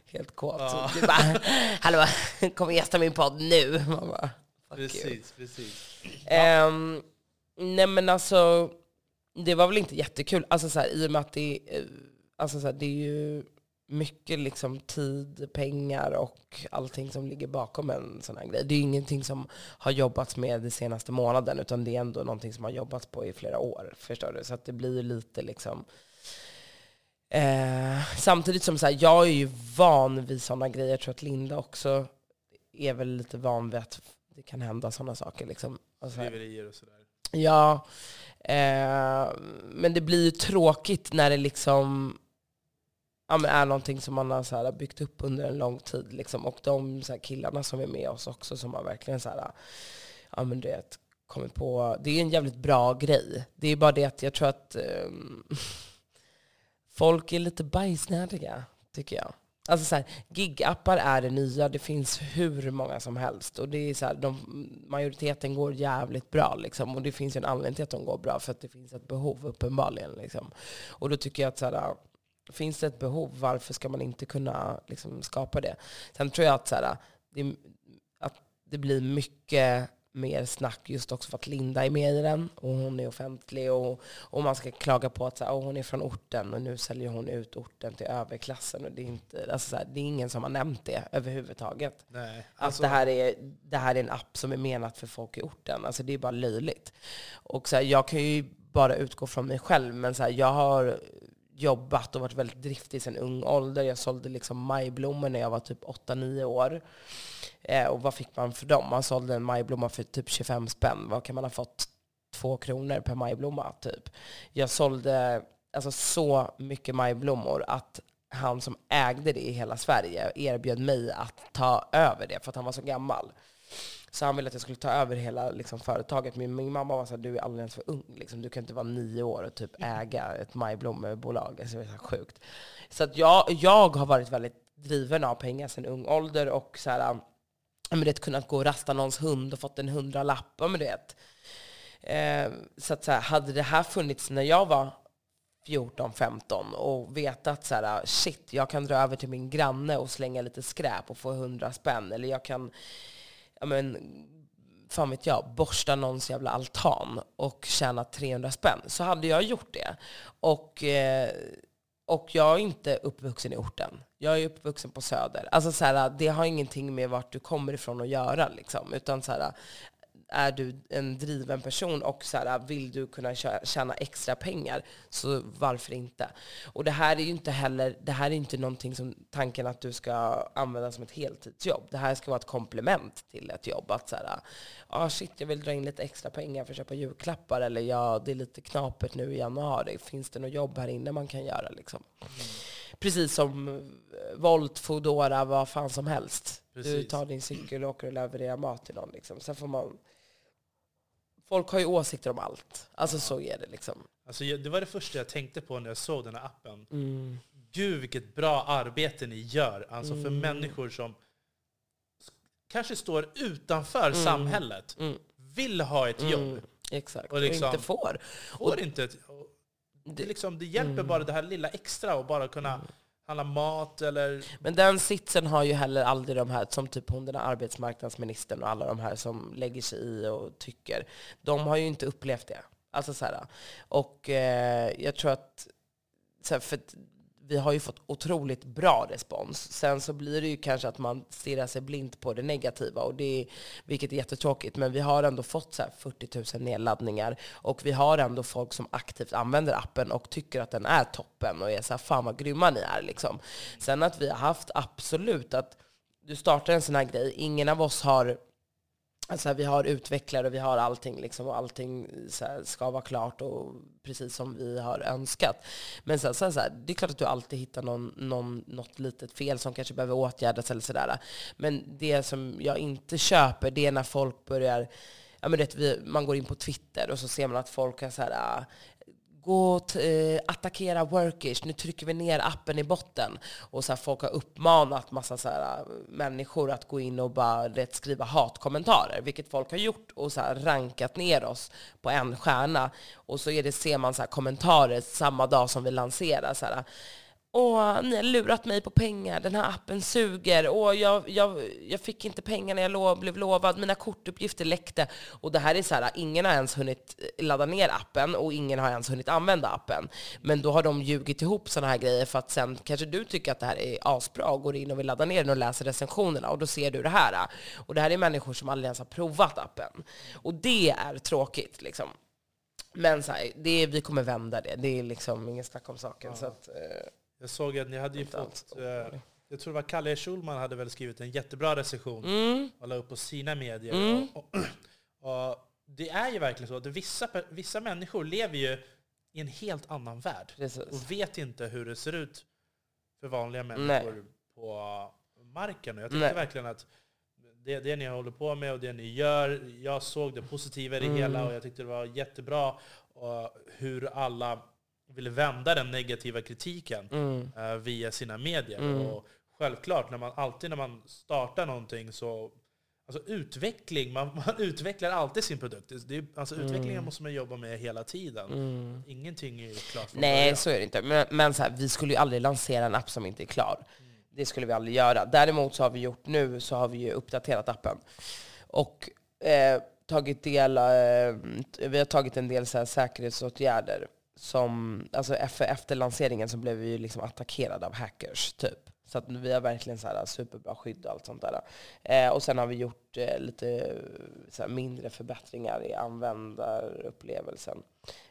Speaker 3: Helt kåt.
Speaker 2: Ja.
Speaker 3: Du bara, hallå, kom och gästa min podd nu. Man bara, fuck you.
Speaker 2: Precis, precis.
Speaker 3: Ehm, nej men alltså, det var väl inte jättekul. Alltså så här, i och med att det, eh, alltså så här, det är ju mycket liksom tid, pengar och allting som ligger bakom en sån här grej. Det är ju ingenting som har jobbats med den senaste månaden, utan det är ändå någonting som har jobbats på i flera år. Förstår du? Så att det blir lite liksom... Eh, samtidigt som så här, jag är ju van vid sådana grejer. Jag tror att Linda också är väl lite van vid att det kan hända sådana saker. Liksom. Och så.
Speaker 2: Skriverier och sådär.
Speaker 3: Ja, eh, men det blir ju tråkigt när det liksom ja, men är någonting som man har så här, byggt upp under en lång tid. Liksom. Och de så här, killarna som är med oss också som har verkligen så här, ja, men du vet, kommit på... Det är en jävligt bra grej. Det är bara det att jag tror att um, folk är lite bajsnödiga, tycker jag. Alltså så här, gigappar är det nya, det finns hur många som helst. Och det är så här, de, majoriteten går jävligt bra. Liksom. Och det finns ju en anledning till att de går bra, för att det finns ett behov uppenbarligen. Liksom. Och då tycker jag att så här, finns det ett behov, varför ska man inte kunna liksom, skapa det? Sen tror jag att, så här, det, att det blir mycket mer snack just också för att Linda är med i den och hon är offentlig och, och man ska klaga på att så här, "Åh, hon är från orten och nu säljer hon ut orten till överklassen. Och det, är inte, alltså så här, det är ingen som har nämnt det överhuvudtaget.
Speaker 2: Nej.
Speaker 3: Att
Speaker 2: Alltså,
Speaker 3: det, här är, det här är en app som är menat för folk i orten. Alltså det är bara löjligt. Och så här, jag kan ju bara utgå från mig själv, men så jag har jobbat och varit väldigt driftig sedan ung ålder. Jag sålde liksom majblommor när jag var typ 8-9 år. Eh, och vad fick man för dem? Man sålde en majblomma för typ 25 spänn. Vad kan man ha fått? Två kronor per majblomma, typ. Jag sålde alltså, så mycket majblommor att han som ägde det i hela Sverige erbjöd mig att ta över det för att han var så gammal. Så han ville att jag skulle ta över hela liksom, företaget. Men min mamma var så här, du är alldeles för ung. Liksom. Du kan inte vara nio år och typ äga ett majblommebolag. Alltså, det är så skjukt. Så att jag, jag har varit väldigt driven av pengar sedan ung ålder och så här, men det, kunnat gå och rasta någons hund och fått en hundralapp. Men det. Eh, så att så här, hade det här funnits när jag var 14-15 och veta att så här, shit, jag kan dra över till min granne och slänga lite skräp och få 100 spänn. Eller jag kan, ja men, fan vet jag, borsta någons jävla altan och tjäna 300 spänn. Så hade jag gjort det. Och, eh, och jag är inte uppvuxen i orten. Jag är uppvuxen på Söder. Alltså så här, det har ingenting med vart du kommer ifrån att göra. Liksom. Utan så här, är du en driven person och så här, vill du kunna tjäna extra pengar, så varför inte? Och det här är ju inte heller, det här är inte någonting som tanken att du ska använda som ett heltidsjobb. Det här ska vara ett komplement till ett jobb. Att så här, ah, shit, jag vill dra in lite extra pengar för att köpa julklappar, eller ja, det är lite knapert nu i januari. Finns det något jobb här inne man kan göra liksom? Mm. Precis som eh, Volt, Foodora, vad fan som helst. Precis. Du tar din cykel och åker och levererar mat till någon. Liksom. Sen får man folk har ju åsikter om allt. Alltså så är det liksom.
Speaker 2: Alltså, det var det första jag tänkte på när jag såg den här appen. Mm. Gud vilket bra arbete ni gör. Alltså mm. för människor som kanske står utanför mm. samhället, mm. vill ha ett jobb. Mm.
Speaker 3: Exakt, och, liksom, och inte får.
Speaker 2: Får och, inte. Det, liksom, det hjälper mm. bara det här lilla extra att bara kunna handla mat eller...
Speaker 3: Men den sitsen har ju heller aldrig de här, som typ hon den här arbetsmarknadsministern och alla de här som lägger sig i och tycker. De har ju inte upplevt det. Alltså så här, och eh, jag tror att, så här, för vi har ju fått otroligt bra respons. Sen så blir det ju kanske att man stirrar sig blint på det negativa, och det är, vilket är jättetråkigt. Men vi har ändå fått så 40 000 nedladdningar och vi har ändå folk som aktivt använder appen och tycker att den är toppen och är så här, fan vad grymma ni är. Liksom. Sen att vi har haft absolut att du startar en sån här grej, ingen av oss har Alltså vi har utvecklare och vi har allting, liksom, och allting här, ska vara klart och precis som vi har önskat. Men sen så, här, så här, det är klart att du alltid hittar någon, någon, något litet fel som kanske behöver åtgärdas eller sådär. Men det som jag inte köper, det är när folk börjar Ja, men det, vi, man går in på Twitter och så ser man att folk har så här, gå och eh, attackera Workish, nu trycker vi ner appen i botten. Och så här, folk har uppmanat massa så här, eh, människor att gå in och bara skriva hatkommentarer, vilket folk har gjort och så här, rankat ner oss på en stjärna. Och så är det, ser man så här, kommentarer samma dag som vi lanserar. Så här, Åh, ni har lurat mig på pengar, den här appen suger, Åh, jag, jag, jag fick inte pengar när jag lov, blev lovad, mina kortuppgifter läckte. Och det här är så här, ingen har ens hunnit ladda ner appen och ingen har ens hunnit använda appen. Men då har de ljugit ihop sådana här grejer för att sen kanske du tycker att det här är asbra och går in och vill ladda ner den och läser recensionerna och då ser du det här. Och det här är människor som aldrig ens har provat appen. Och det är tråkigt liksom. Men så här, det är, vi kommer vända det. Det är liksom ingen snack om saken. Ja. Så att, eh,
Speaker 2: jag såg att ni hade ju fått... Eh, jag tror det var Kalle Schulman hade väl skrivit en jättebra recension mm. och la upp på sina medier. Mm. Och, och, och, det är ju verkligen så att vissa, vissa människor lever ju i en helt annan värld Precis. och vet inte hur det ser ut för vanliga människor Nej. på marken. Och jag tycker Nej. verkligen att det, det ni håller på med och det ni gör, jag såg det positiva i det mm. hela och jag tyckte det var jättebra. Och hur alla ville vända den negativa kritiken mm. uh, via sina medier. Mm. Och självklart, när man, alltid när man startar någonting så Alltså utveckling, man, man utvecklar alltid sin produkt. Det är, alltså mm. Utvecklingen måste man jobba med hela tiden. Mm. Ingenting är klart
Speaker 3: från Nej, början. så är det inte. Men, men så här, vi skulle ju aldrig lansera en app som inte är klar. Mm. Det skulle vi aldrig göra. Däremot så har vi gjort nu, så har vi ju uppdaterat appen. Och eh, tagit del, eh, vi har tagit en del så här, säkerhetsåtgärder som, alltså efter, efter lanseringen så blev vi ju liksom attackerade av hackers, typ. Så att vi har verkligen så här superbra skydd och allt sånt där. Eh, och sen har vi gjort eh, lite så mindre förbättringar i användarupplevelsen.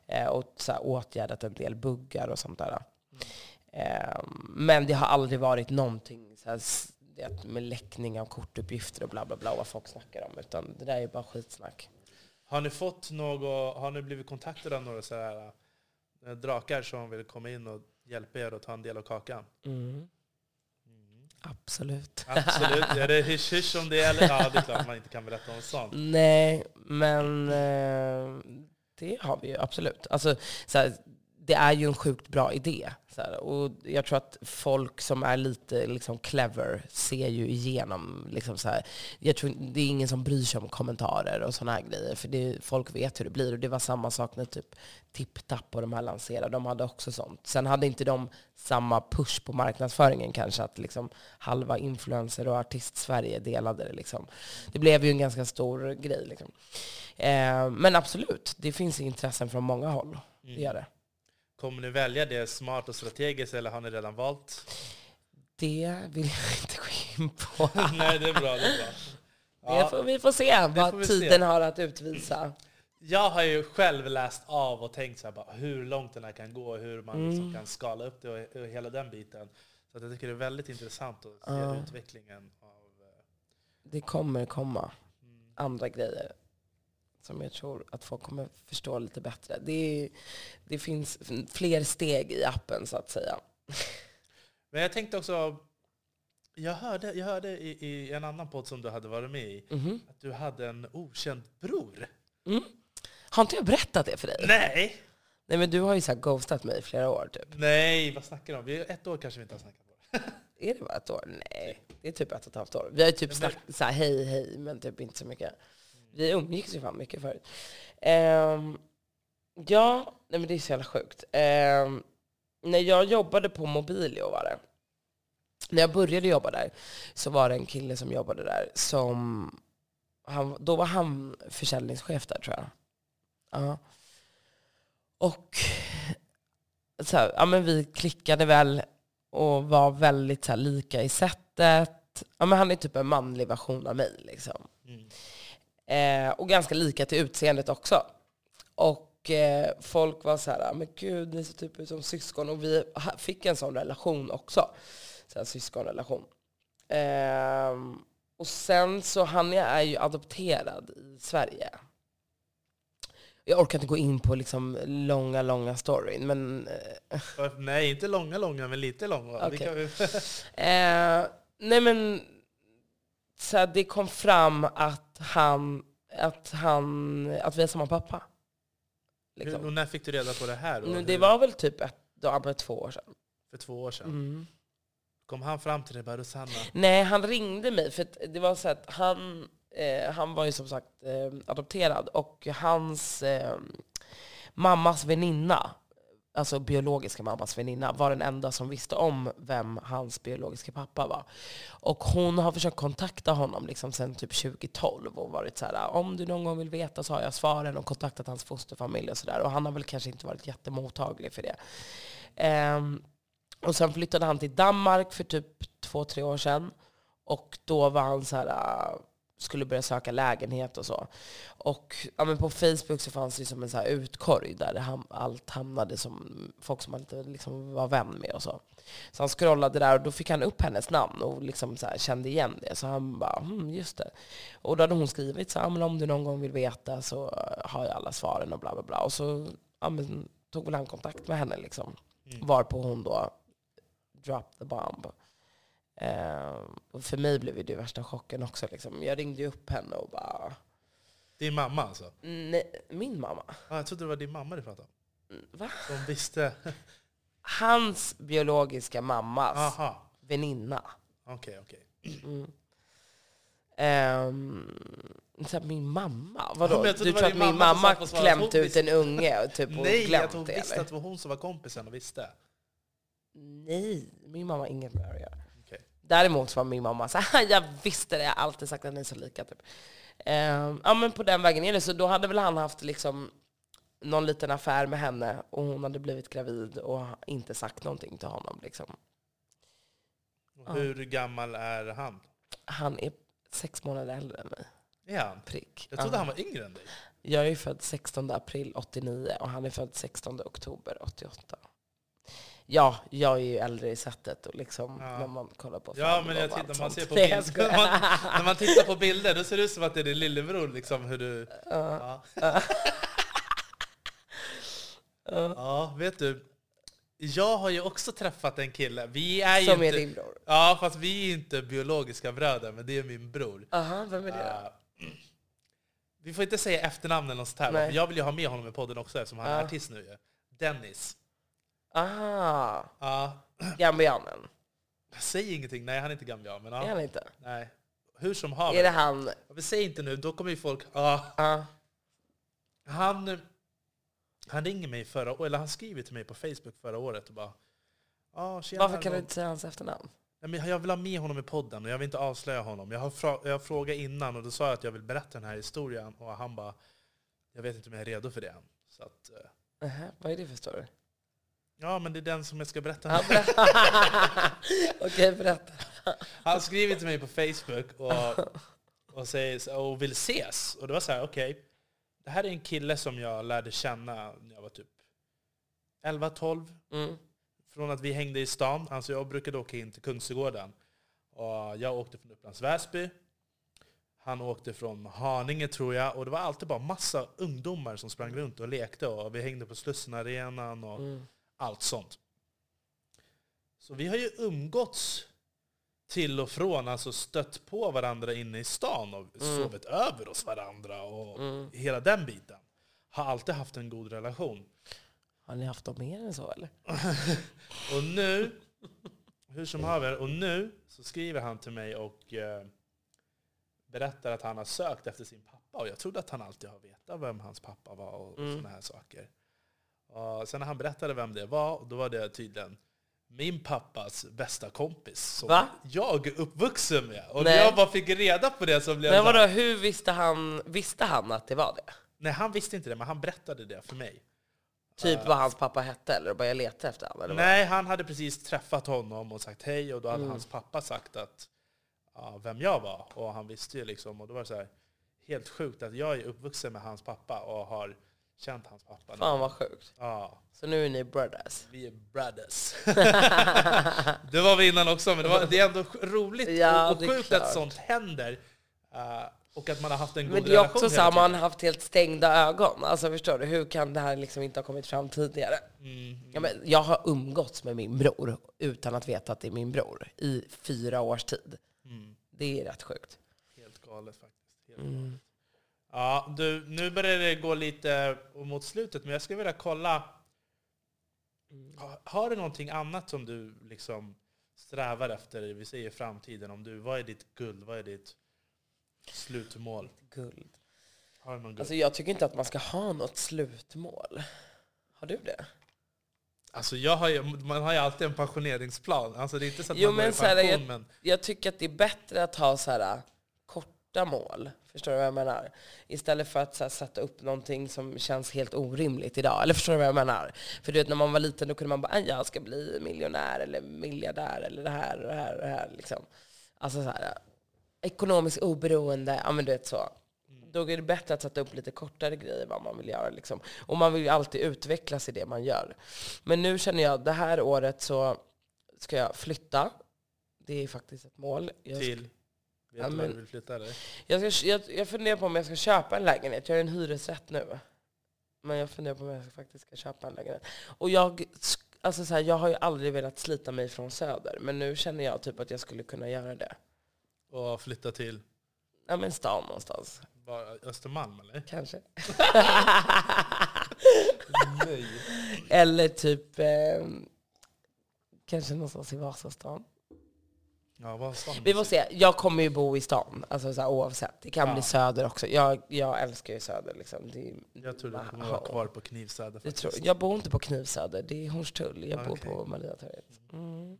Speaker 3: Eh, och så här, åtgärdat en del buggar och sånt där. Mm. men det har aldrig varit någonting så här, det med läckning av kortuppgifter och bla bla bla, vad folk snackar om. Utan det där är bara skitsnack.
Speaker 2: Har ni fått något, har ni blivit kontaktade av några så här drakar som vill komma in och hjälpa er att ta en del av kakan. Mm.
Speaker 3: Mm. Absolut.
Speaker 2: Absolut. Är det hysch hysch om det? Eller? Ja, det är klart man inte kan berätta om sånt.
Speaker 3: Nej, men eh, det har vi ju absolut. Alltså, så här, det är ju en sjukt bra idé. Så här, och jag tror att folk som är lite liksom, clever ser ju igenom. Liksom, så här, jag tror, det är ingen som bryr sig om kommentarer och sådana här grejer. För det, folk vet hur det blir. Och det var samma sak när typ TipTap och de här lanserade. De hade också sånt. Sen hade inte de samma push på marknadsföringen kanske. Att liksom, halva influencer och artist-Sverige delade det. Liksom. Det blev ju en ganska stor grej. Liksom. Eh, men absolut, det finns intressen från många håll. Det gör det.
Speaker 2: Kommer ni välja det smart och strategiskt eller har ni redan valt?
Speaker 3: Det vill jag inte gå in på.
Speaker 2: Nej, det är bra. Det är bra.
Speaker 3: Det
Speaker 2: Ja,
Speaker 3: får vi får se
Speaker 2: får
Speaker 3: vad
Speaker 2: se.
Speaker 3: tiden har att utvisa.
Speaker 2: jag har ju själv läst av och tänkt så här, bara, hur långt den här kan gå och hur man liksom
Speaker 3: Mm.
Speaker 2: kan skala upp det och, och hela den biten. Så jag tycker det är väldigt intressant att se
Speaker 3: Ja.
Speaker 2: utvecklingen av... eh,
Speaker 3: Det kommer komma
Speaker 2: mm.
Speaker 3: andra grejer som jag tror att folk kommer förstå lite bättre. Det, är, det finns fler steg i appen så att säga.
Speaker 2: Men jag tänkte också, jag hörde, jag hörde i, i en annan podd som du hade varit med i,
Speaker 3: Mhm.
Speaker 2: att du hade en okänd bror.
Speaker 3: Mm. Har inte jag berättat det för dig?
Speaker 2: Nej!
Speaker 3: Nej men du har ju så här ghostat mig i flera år typ.
Speaker 2: Nej, vad snackar du om? Vi är ett år kanske vi inte har snackat på.
Speaker 3: Är det bara ett år? Nej, det är typ ett och ett halvt år. Vi har ju typ
Speaker 2: Men-
Speaker 3: snackat så här, hej hej, men typ inte så mycket. Vi umgicks ju fan mycket förut. Um, ja, nej men det är så jävla sjukt. Um, när jag jobbade på Mobilio var det. När jag började jobba där så var det en kille som jobbade där som, han, då var han försäljningschef där tror jag. Ja. Och så här, ja, men vi klickade väl och var väldigt så här, lika i sättet. Ja, men han är typ en manlig version av mig. Liksom.
Speaker 2: Mm.
Speaker 3: Eh, och ganska lika till utseendet också. Och eh, folk var så här, men gud, ni ser typ ut som syskon. Och vi fick en sån relation också. Så här, syskonrelation. Eh, och sen så, han är ju adopterad i Sverige. Jag orkar inte gå in på liksom långa, långa storyn, men eh,
Speaker 2: Nej, inte långa, långa, men lite långa. Vi
Speaker 3: Okej.
Speaker 2: kan,
Speaker 3: Eh, nej men, så här, det kom fram att han, att han, att vi är samma pappa.
Speaker 2: Hur-
Speaker 3: Liksom.
Speaker 2: och när fick du reda på det här? Då?
Speaker 3: Det
Speaker 2: Hur-
Speaker 3: var väl typ ett, men två år sedan.
Speaker 2: För två år sedan.
Speaker 3: Mm.
Speaker 2: Kom han fram till dig bara Rosanna,
Speaker 3: Nej, han ringde mig för att det var så att han, eh, han var ju som sagt eh, adopterad och hans eh, mammas väninna, alltså biologiska mammas väninna, var den enda som visste om vem hans biologiska pappa var. Och hon har försökt kontakta honom liksom sedan typ 2012 och varit så här, om du någon gång vill veta så har jag svaren och kontaktat hans fosterfamilj och sådär. Och han har väl kanske inte varit jättemottaglig för det. Um, och sen flyttade han till Danmark för typ två, tre år sedan. Och då var han så här, skulle börja söka lägenhet och så. Och ja, men på Facebook så fanns det som en så här utkorg där det ham- allt hamnade som folk som han inte liksom var vän med och så. Så han scrollade där och då fick han upp hennes namn och liksom så kände igen det. Så han bara, hmm, just det. Och då hade hon skrivit så här, "Ja, men om du någon gång vill veta så har jag alla svaren och bla bla bla. Och så ja, men, tog väl han kontakt med henne liksom.
Speaker 2: Mm.
Speaker 3: Varpå hon då drop the bomb. Eh, och för mig blev ju det värsta chocken också. Liksom. Jag ringde ju upp henne och bara,
Speaker 2: din mamma alltså?
Speaker 3: nej, min mamma?
Speaker 2: Ah, jag trodde det var din mamma du pratade om.
Speaker 3: Mm, Va?
Speaker 2: Som visste.
Speaker 3: Hans biologiska mammas
Speaker 2: Aha,
Speaker 3: väninna.
Speaker 2: okej, okej.
Speaker 3: Mm. Ehm, så här, min mamma? Vadå?
Speaker 2: Ja, jag
Speaker 3: du tror att min
Speaker 2: mamma och
Speaker 3: klämt
Speaker 2: hon
Speaker 3: ut en unge och, typ, och
Speaker 2: Nej,
Speaker 3: glömt
Speaker 2: att hon
Speaker 3: det?
Speaker 2: visste att det var hon som var kompisen och visste.
Speaker 3: Nej, min mamma har inget med det att göra. Däremot var min mamma så här, jag visste det, jag har alltid sagt att ni är så lika. Typ. Ehm, ja men på den vägen är det. Så då hade väl han haft liksom någon liten affär med henne och hon hade blivit gravid och inte sagt någonting till honom. Liksom. Ja.
Speaker 2: Hur gammal är han?
Speaker 3: Han är sex månader äldre än mig.
Speaker 2: Är han?
Speaker 3: Prick.
Speaker 2: Jag trodde
Speaker 3: Ja.
Speaker 2: han var yngre än dig.
Speaker 3: Jag är född 16 april 89 och han är född 16 oktober 88. Ja, jag är ju äldre i sättet och liksom
Speaker 2: Ja.
Speaker 3: när man kollar på
Speaker 2: Ja, men
Speaker 3: och
Speaker 2: jag tittar, man ser på
Speaker 3: Nej, jag
Speaker 2: bild,
Speaker 3: skojar.
Speaker 2: när, man, när man tittar på bilder, då ser det ut som att det är din lillebror. Liksom, hur du,
Speaker 3: Ja.
Speaker 2: ja.
Speaker 3: Ja.
Speaker 2: ja, vet du. jag har ju också träffat en kille. Vi är ju
Speaker 3: Som är
Speaker 2: inte,
Speaker 3: din bror.
Speaker 2: Ja, fast vi är inte biologiska bröder, men det är min bror.
Speaker 3: Aha, vem är det då?
Speaker 2: Uh, vi får inte säga efternamn eller något sånt här, jag vill ju ha med honom i podden också eftersom han är artist nu ju. Dennis.
Speaker 3: Aha,
Speaker 2: Ja,
Speaker 3: gambianen.
Speaker 2: säg ingenting. Nej, han är inte gambian. Men
Speaker 3: Är
Speaker 2: ja,
Speaker 3: han inte?
Speaker 2: nej. Hur som.
Speaker 3: Är det han?
Speaker 2: Säg inte nu, då kommer ju folk... Ja,
Speaker 3: Ja.
Speaker 2: han, han ringer mig förra eller han skriver till mig på Facebook förra året och bara... Tjena,
Speaker 3: Varför kan du
Speaker 2: Arnold."
Speaker 3: inte säga hans efternamn?
Speaker 2: Nej, men jag vill ha med honom i podden och jag vill inte avslöja honom. Jag har, fra, jag frågat innan och då sa jag att jag vill berätta den här historien och han bara Jag vet inte om jag är redo för det än. Så att, eh,
Speaker 3: Aha, vad är det för story?
Speaker 2: Ja, men det är den som jag ska berätta
Speaker 3: berätta. Okej, berätta.
Speaker 2: Han skriver till mig på Facebook och, och, säger, och vill ses. Och det var så här, okej. det här är en kille som jag lärde känna när jag var typ 11-12.
Speaker 3: Mm.
Speaker 2: Från att vi hängde i stan. Alltså jag brukade åka in till Kungsträdgården. Och jag åkte från Upplands Väsby. Han åkte från Haninge tror jag. Och det var alltid bara massa ungdomar som sprang runt och lekte. Och vi hängde på Slussenarenan och
Speaker 3: Mm.
Speaker 2: Allt sånt. Så vi har ju umgåtts till och från, alltså stött på varandra inne i stan och
Speaker 3: Mm.
Speaker 2: sovit över hos varandra och
Speaker 3: Mm.
Speaker 2: hela den biten. Har alltid haft en god relation.
Speaker 3: Har ni haft dem mer än så eller?
Speaker 2: Och nu, hur som haver, och nu så skriver han till mig och eh, berättar att han har sökt efter sin pappa. Och jag trodde att han alltid har vetat vem hans pappa var och
Speaker 3: Mm.
Speaker 2: sådana här saker. Och sen när han berättade vem det var, då var det tydligen min pappas bästa kompis som
Speaker 3: Va?
Speaker 2: jag är uppvuxen med. Och när jag bara fick reda på det så blev
Speaker 3: Men
Speaker 2: jag
Speaker 3: vadå, hur visste han, visste han att det var det?
Speaker 2: Nej, han visste inte det, men han berättade det för mig.
Speaker 3: Typ vad hans pappa hette eller började leta efter honom? Eller?
Speaker 2: Nej, han hade precis träffat honom och sagt hej och då hade
Speaker 3: Mm.
Speaker 2: hans pappa sagt att ja, vem jag var. Och han visste ju liksom, och då var det så här, helt sjukt att jag är uppvuxen med hans pappa och har känt hans pappa. nu.
Speaker 3: Fan vad sjukt.
Speaker 2: Ja,
Speaker 3: Så nu är ni brothers?
Speaker 2: vi är brothers. det var vi innan också, men det, var, det är ändå roligt
Speaker 3: Ja,
Speaker 2: och, och
Speaker 3: det är
Speaker 2: sjukt
Speaker 3: klart.
Speaker 2: att sånt händer. Eh, och att man har haft en god
Speaker 3: Men det är
Speaker 2: relation
Speaker 3: också så
Speaker 2: hela
Speaker 3: här, man
Speaker 2: tiden.
Speaker 3: har haft helt stängda ögon. Alltså förstår du, hur kan det här liksom inte ha kommit fram tidigare?
Speaker 2: Mm,
Speaker 3: Ja, men jag har umgåtts med min bror utan att veta att det är min bror i fyra års tid.
Speaker 2: mm,
Speaker 3: Det är rätt sjukt.
Speaker 2: helt galet faktiskt. Helt
Speaker 3: Mm.
Speaker 2: Ja, du, nu börjar det gå lite mot slutet, men jag skulle vilja kolla. Ha- Har du någonting annat som du liksom strävar efter, vi säger framtiden? Om du, vad är ditt guld? Vad är ditt slutmål?
Speaker 3: Guld.
Speaker 2: Har du någon guld?
Speaker 3: Alltså jag tycker inte att man ska ha något slutmål. Har du det?
Speaker 2: Alltså jag har ju, man har ju alltid en pensioneringsplan. Alltså det är inte så att
Speaker 3: Jo,
Speaker 2: man går
Speaker 3: men
Speaker 2: i
Speaker 3: så här,
Speaker 2: pension,
Speaker 3: jag-
Speaker 2: men
Speaker 3: Jag tycker att det är bättre att ha så här, äh, korta mål. Förstår du vad jag menar? Istället för att här, sätta upp någonting som känns helt orimligt idag. Eller förstår du vad jag menar? För du vet, när man var liten då kunde man bara, "Ah, jag ska bli miljonär eller miljardär eller det här och det här och det här. Liksom. Alltså så här, äh, ekonomiskt oberoende, ja men du vet så. Då är det bättre att sätta upp lite kortare grejer vad man vill göra. Liksom. Och man vill ju alltid utvecklas i det man gör. Men nu känner jag, det här året så ska jag flytta. Det är faktiskt ett mål. Jag,
Speaker 2: till... Vet
Speaker 3: Ja,
Speaker 2: du var du vill flytta eller?
Speaker 3: jag, ska, jag, jag funderar på om jag ska köpa en lägenhet. Jag är en hyresrätt nu. Men jag funderar på om jag faktiskt ska köpa en lägenhet. Och jag, alltså så här, jag har ju aldrig velat slita mig från Söder. Men nu känner jag typ att jag skulle kunna göra det.
Speaker 2: Och flytta till
Speaker 3: Ja men stan någonstans.
Speaker 2: bara Östermalm eller?
Speaker 3: Kanske.
Speaker 2: Nej.
Speaker 3: Eller typ eh, kanske någonstans i Vasastan.
Speaker 2: Ja, vad
Speaker 3: Vi får se. Jag kommer ju bo i stan, alltså så här, oavsett. Det kan
Speaker 2: Ja.
Speaker 3: bli Söder också. Jag, jag älskar ju Söder. Liksom. Det,
Speaker 2: Jag tror du kommer vara kvar på Knivsöder
Speaker 3: det
Speaker 2: faktiskt.
Speaker 3: tror, jag bor inte på Knivsöder, det är Hornstull. Jag bor
Speaker 2: Okej.
Speaker 3: på Mariatorget. Mm.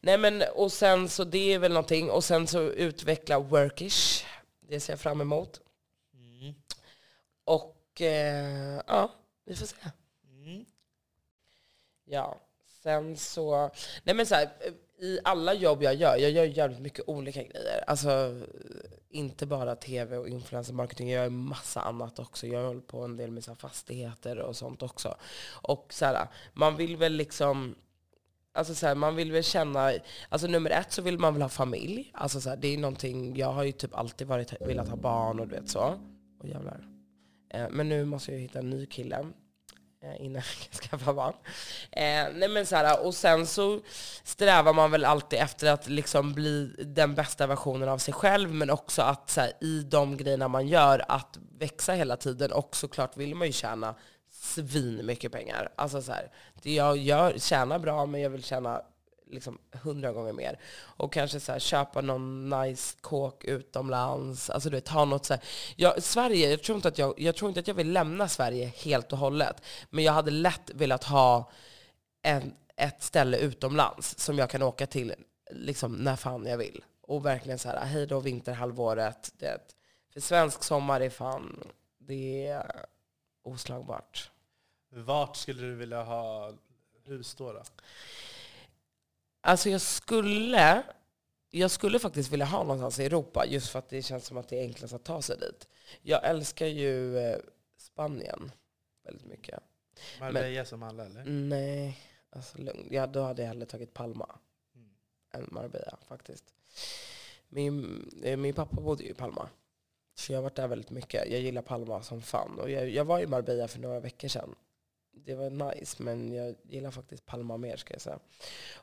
Speaker 3: Nej men, och sen så det är väl någonting. Och sen så utveckla Workish. Det ser jag fram emot.
Speaker 2: Mm.
Speaker 3: Och eh, ja, vi får se.
Speaker 2: Mm.
Speaker 3: Ja, sen så... Nej men så här, i alla jobb jag gör, jag gör jävligt mycket olika grejer. Alltså inte bara tv och influencer marketing, jag gör massa annat också. Jag håller på en del med så här fastigheter och sånt också. Och så här, man vill väl liksom... Alltså så här, man vill väl känna, alltså nummer ett så vill man väl ha familj. Alltså så här, det är någonting, jag har ju typ alltid varit, velat ha barn och du vet så. Och jävlar. Eh, men nu måste jag hitta en ny kille. Eh, innan jag skaffar barn. Eh, nej men så här, och sen så strävar man väl alltid efter att liksom bli den bästa versionen av sig själv, men också att så här, i de grejerna man gör, att växa hela tiden. Och såklart vill man ju tjäna svin mycket pengar. Alltså så här, det jag gör, tjänar bra, men jag vill tjäna liksom hundra gånger mer. Och kanske så här, köpa någon nice kåk utomlands. Alltså du vet, ha något så här. Jag, Sverige, jag tror, inte att jag, jag tror inte att jag vill lämna Sverige helt och hållet. Men jag hade lätt velat ha en, ett ställe utomlands som jag kan åka till liksom, när fan jag vill. Och verkligen så här, hej då vinterhalvåret. Det, för svensk sommar är fan, det är oslagbart.
Speaker 2: Vart skulle du vilja ha hus då? då?
Speaker 3: Alltså jag skulle, jag skulle faktiskt vilja ha någonstans i Europa, just för att det känns som att det är enklast att ta sig dit. Jag älskar ju eh, Spanien väldigt mycket.
Speaker 2: Marbella som alla eller?
Speaker 3: Nej, alltså lugn. Ja, då hade jag hellre tagit Palma
Speaker 2: Mm.
Speaker 3: än Marbella faktiskt. Min, eh, min pappa bodde ju i Palma. Så jag har varit där väldigt mycket. Jag gillar Palma som fan. Och jag, jag var i Marbella för några veckor sedan. Det var nice, men jag gillar faktiskt Palma mer ska jag säga.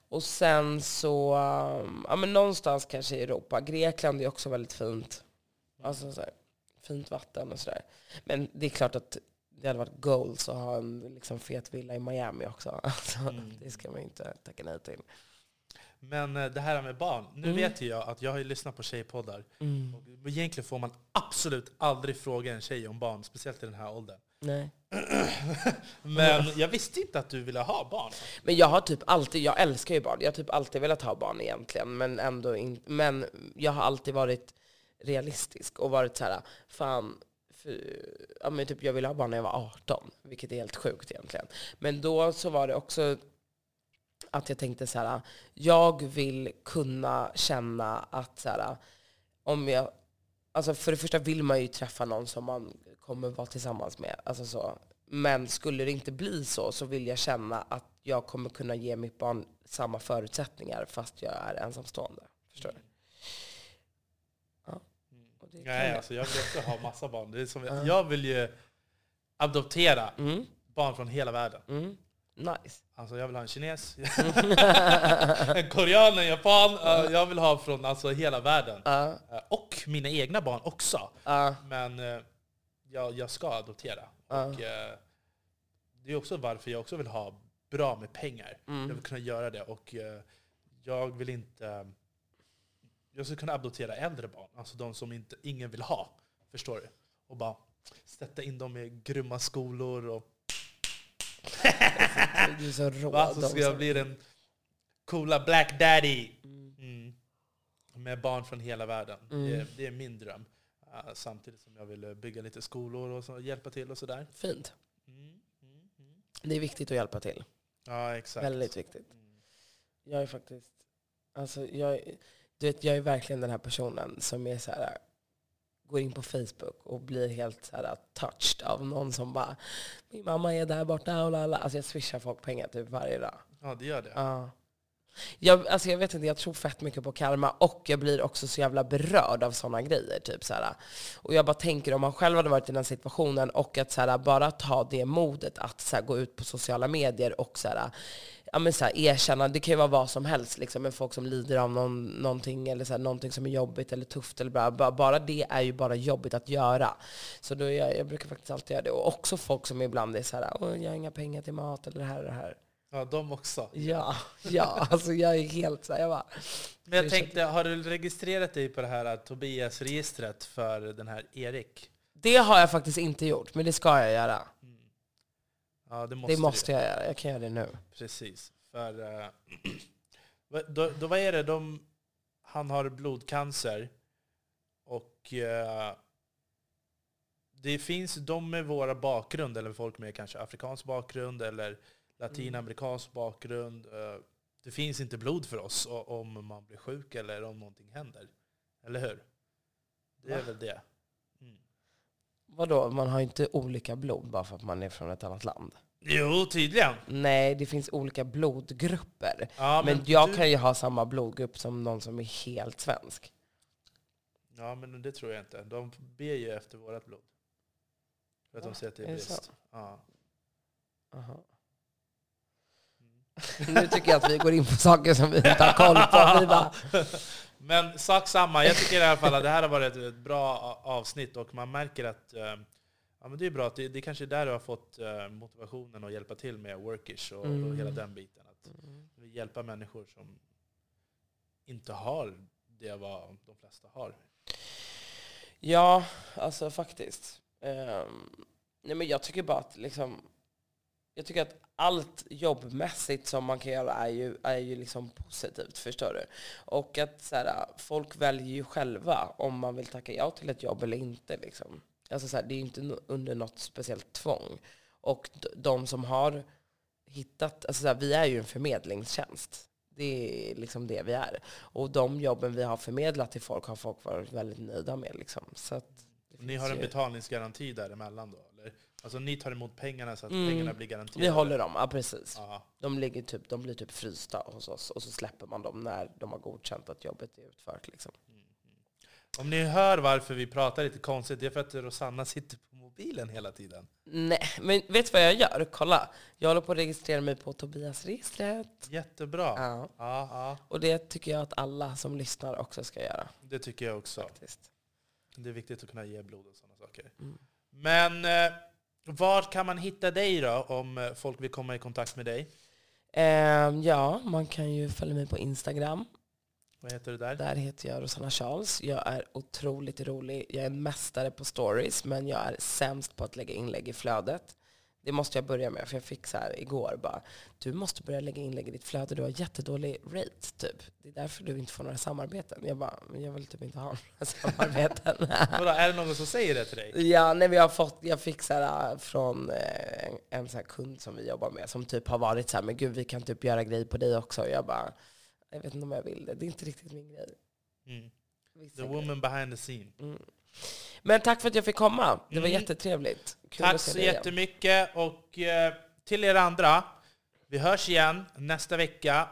Speaker 3: Och sen så, um, ja men någonstans kanske i Europa. Grekland är också väldigt fint. Alltså så här, fint vatten och sådär. Men det är klart att det hade varit goals att ha en liksom, fet villa i Miami också. Alltså,
Speaker 2: Mm.
Speaker 3: Det ska man ju inte tacka nej till.
Speaker 2: Men eh, det här med barn. Nu
Speaker 3: Mm.
Speaker 2: vet ju jag att jag har ju lyssnat på tjejpoddar. Och egentligen får man absolut aldrig fråga en tjej om barn, speciellt i den här åldern.
Speaker 3: Nej.
Speaker 2: Men jag visste inte att du ville ha barn.
Speaker 3: Men jag har typ alltid, jag älskar ju barn, jag har typ alltid velat ha barn egentligen, men ändå in, men jag har alltid varit realistisk och varit så här, fan, för, ja, men typ jag ville ha barn när jag var 18, vilket är helt sjukt egentligen. Men då så var det också att jag tänkte så här, jag vill kunna känna att så här, om jag, alltså för det första vill man ju träffa någon som man kommer vara tillsammans med. Alltså så. Men skulle det inte bli så, så vill jag känna att jag kommer kunna ge mitt barn samma förutsättningar fast jag är ensamstående. Förstår du? Ja.
Speaker 2: Nej,
Speaker 3: jag.
Speaker 2: alltså jag vill också ha massa barn. Det är som,
Speaker 3: Ja.
Speaker 2: jag vill ju adoptera
Speaker 3: Mm,
Speaker 2: barn från hela världen.
Speaker 3: mm, nice.
Speaker 2: Alltså jag vill ha en kines, en korean, en japan. eh, Jag vill ha från alltså hela världen. Eh, Och mina egna barn också. Men eh, jag, jag ska adoptera.
Speaker 3: Ja.
Speaker 2: Och, eh, det är också varför jag också vill ha bra med pengar. Jag
Speaker 3: mm,
Speaker 2: vill kunna göra det. Och eh, jag vill inte... Jag ska kunna adoptera äldre barn. Alltså de som inte, ingen vill ha. Förstår du? Och bara sätta in dem i grymma skolor. Och,
Speaker 3: du är så rå.
Speaker 2: va? Så ska jag bli den coola black daddy.
Speaker 3: Mm.
Speaker 2: Mm. Med barn från hela världen.
Speaker 3: Mm.
Speaker 2: Det, det är min dröm. Eh, samtidigt som jag vill eh, bygga lite skolor och så, hjälpa till och sådär.
Speaker 3: Fint.
Speaker 2: Mm. Mm. Mm.
Speaker 3: Det är viktigt att hjälpa till.
Speaker 2: Ja, exakt.
Speaker 3: Väldigt viktigt.
Speaker 2: Mm.
Speaker 3: Jag är faktiskt, alltså jag, du vet, jag är verkligen den här personen som är så här, går in på Facebook och blir helt så här touched av någon som bara min mamma är där borta och lala. Alltså jag swishar folk pengar typ varje dag.
Speaker 2: Ja, det gör det.
Speaker 3: Ja. Jag, alltså jag vet inte, jag tror fett mycket på karma och jag blir också så jävla berörd av sådana grejer. Typ så här. Och jag bara tänker om man själv hade varit i den situationen och att så här, bara ta det modet att så här, gå ut på sociala medier och så här, ja, men så här, erkänna, det kan ju vara vad som helst, liksom, med folk som lider av någon, någonting eller så här, någonting som är jobbigt eller tufft. Eller bara, bara, bara det är ju bara jobbigt att göra. Så då jag, jag brukar faktiskt alltid göra det. Och också folk som ibland är så här, jag har inga pengar till mat eller det här och det här.
Speaker 2: Ja, de också.
Speaker 3: Ja, ja, alltså jag är helt så här, jag bara,
Speaker 2: Men jag tänkte, har du registrerat dig på det här Tobias-registret för den här Erik?
Speaker 3: Det har jag faktiskt inte gjort, men det ska jag göra.
Speaker 2: Ja, det måste,
Speaker 3: det måste jag göra. Jag kan göra det nu.
Speaker 2: Precis. För, vad- då, då, vad är det? De, han har blodcancer. Och eh, det finns de med våra bakgrund, eller folk med kanske afrikansk bakgrund eller latinamerikansk bakgrund. eh, det finns inte blod för oss om man blir sjuk eller om någonting händer. Eller hur? Det är
Speaker 3: Va?
Speaker 2: väl det. Mm.
Speaker 3: Vadå, man har inte olika blod bara för att man är från ett annat land?
Speaker 2: Jo, tydligen.
Speaker 3: Nej, det finns olika blodgrupper.
Speaker 2: Ja,
Speaker 3: men jag
Speaker 2: du-
Speaker 3: kan ju ha samma blodgrupp som någon som är helt svensk.
Speaker 2: Ja, men det tror jag inte. De ber ju efter vårt blod. För att
Speaker 3: Va?
Speaker 2: de säger att det är
Speaker 3: Är det
Speaker 2: brist.
Speaker 3: så?
Speaker 2: Ja.
Speaker 3: Aha. Nu tycker jag att vi går in på saker som vi inte har koll på. Bara,
Speaker 2: Men sak samma, jag tycker i alla fall att det här har varit ett bra avsnitt och man märker att eh, ja, men det är bra. Att det, det är kanske är där du har fått eh, motivationen att hjälpa till med Workish och, och
Speaker 3: Mm.
Speaker 2: hela den biten. Att hjälpa människor som inte har det vad de flesta har.
Speaker 3: Ja, alltså faktiskt. Ehm, nej men jag tycker bara att liksom, jag tycker att allt jobbmässigt som man kan göra är ju, är ju liksom positivt, förstår du? Och att så här, folk väljer ju själva om man vill tacka ja till ett jobb eller inte. Liksom. Alltså så här, det är ju inte under något speciellt tvång. Och de som har hittat, alltså så här, vi är ju en förmedlingstjänst. Det är liksom det vi är. Och de jobben vi har förmedlat till folk har folk varit väldigt nöjda med. Liksom. Så att
Speaker 2: Ni har en
Speaker 3: ju-
Speaker 2: betalningsgaranti däremellan då? Alltså ni tar emot pengarna så att
Speaker 3: Mm.
Speaker 2: pengarna blir garanterade?
Speaker 3: Vi håller dem, ja precis.
Speaker 2: Ja.
Speaker 3: De, ligger typ, de blir typ frysta hos oss och så släpper man dem när de har godkänt att jobbet är utfört. Liksom.
Speaker 2: Om ni hör varför vi pratar lite konstigt, det är för att Rosanna sitter på mobilen hela tiden.
Speaker 3: Nej, men vet du vad jag gör? Kolla, jag håller på att registrera mig på Tobias-registret.
Speaker 2: Jättebra.
Speaker 3: Ja.
Speaker 2: Ja, ja,
Speaker 3: Och det tycker jag att alla som lyssnar också ska göra.
Speaker 2: det tycker jag också.
Speaker 3: Faktiskt.
Speaker 2: Det är viktigt att kunna ge blod och sådana saker.
Speaker 3: Mm.
Speaker 2: Men eh, var kan man hitta dig då om eh, folk vill komma i kontakt med dig?
Speaker 3: Ehm, ja, man kan ju följa mig på Instagram.
Speaker 2: Vad heter du där?
Speaker 3: Där heter jag Rosanna Charles. Jag är otroligt rolig. Jag är mästare på stories, men jag är sämst på att lägga inlägg i flödet. Det måste jag börja med, för jag fick så här igår bara, du måste börja lägga inlägg i ditt flöde, du har jättedålig rate, typ. Det är därför du inte får några samarbeten. Jag bara, men jag vill typ inte ha några samarbeten.
Speaker 2: Vadå, är det någon som säger det till dig?
Speaker 3: Ja, nej, jag, har fått, jag fick så här, äh, från eh, en, en så kund som vi jobbar med som typ har varit så här, men gud vi kan typ göra grejer på dig också. Och jag bara, jag vet inte om jag vill det. Det är inte riktigt min grej.
Speaker 2: Mm. The woman behind the scene.
Speaker 3: Mm. Men tack för att jag fick komma. Det var
Speaker 2: Mm.
Speaker 3: jättetrevligt. Kul
Speaker 2: Tack så jättemycket. Och eh, till er andra, vi hörs igen nästa vecka.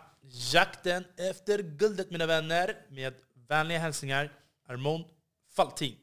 Speaker 2: Jakten efter guldet mina vänner. Med vänliga hälsningar, Armond Faltin.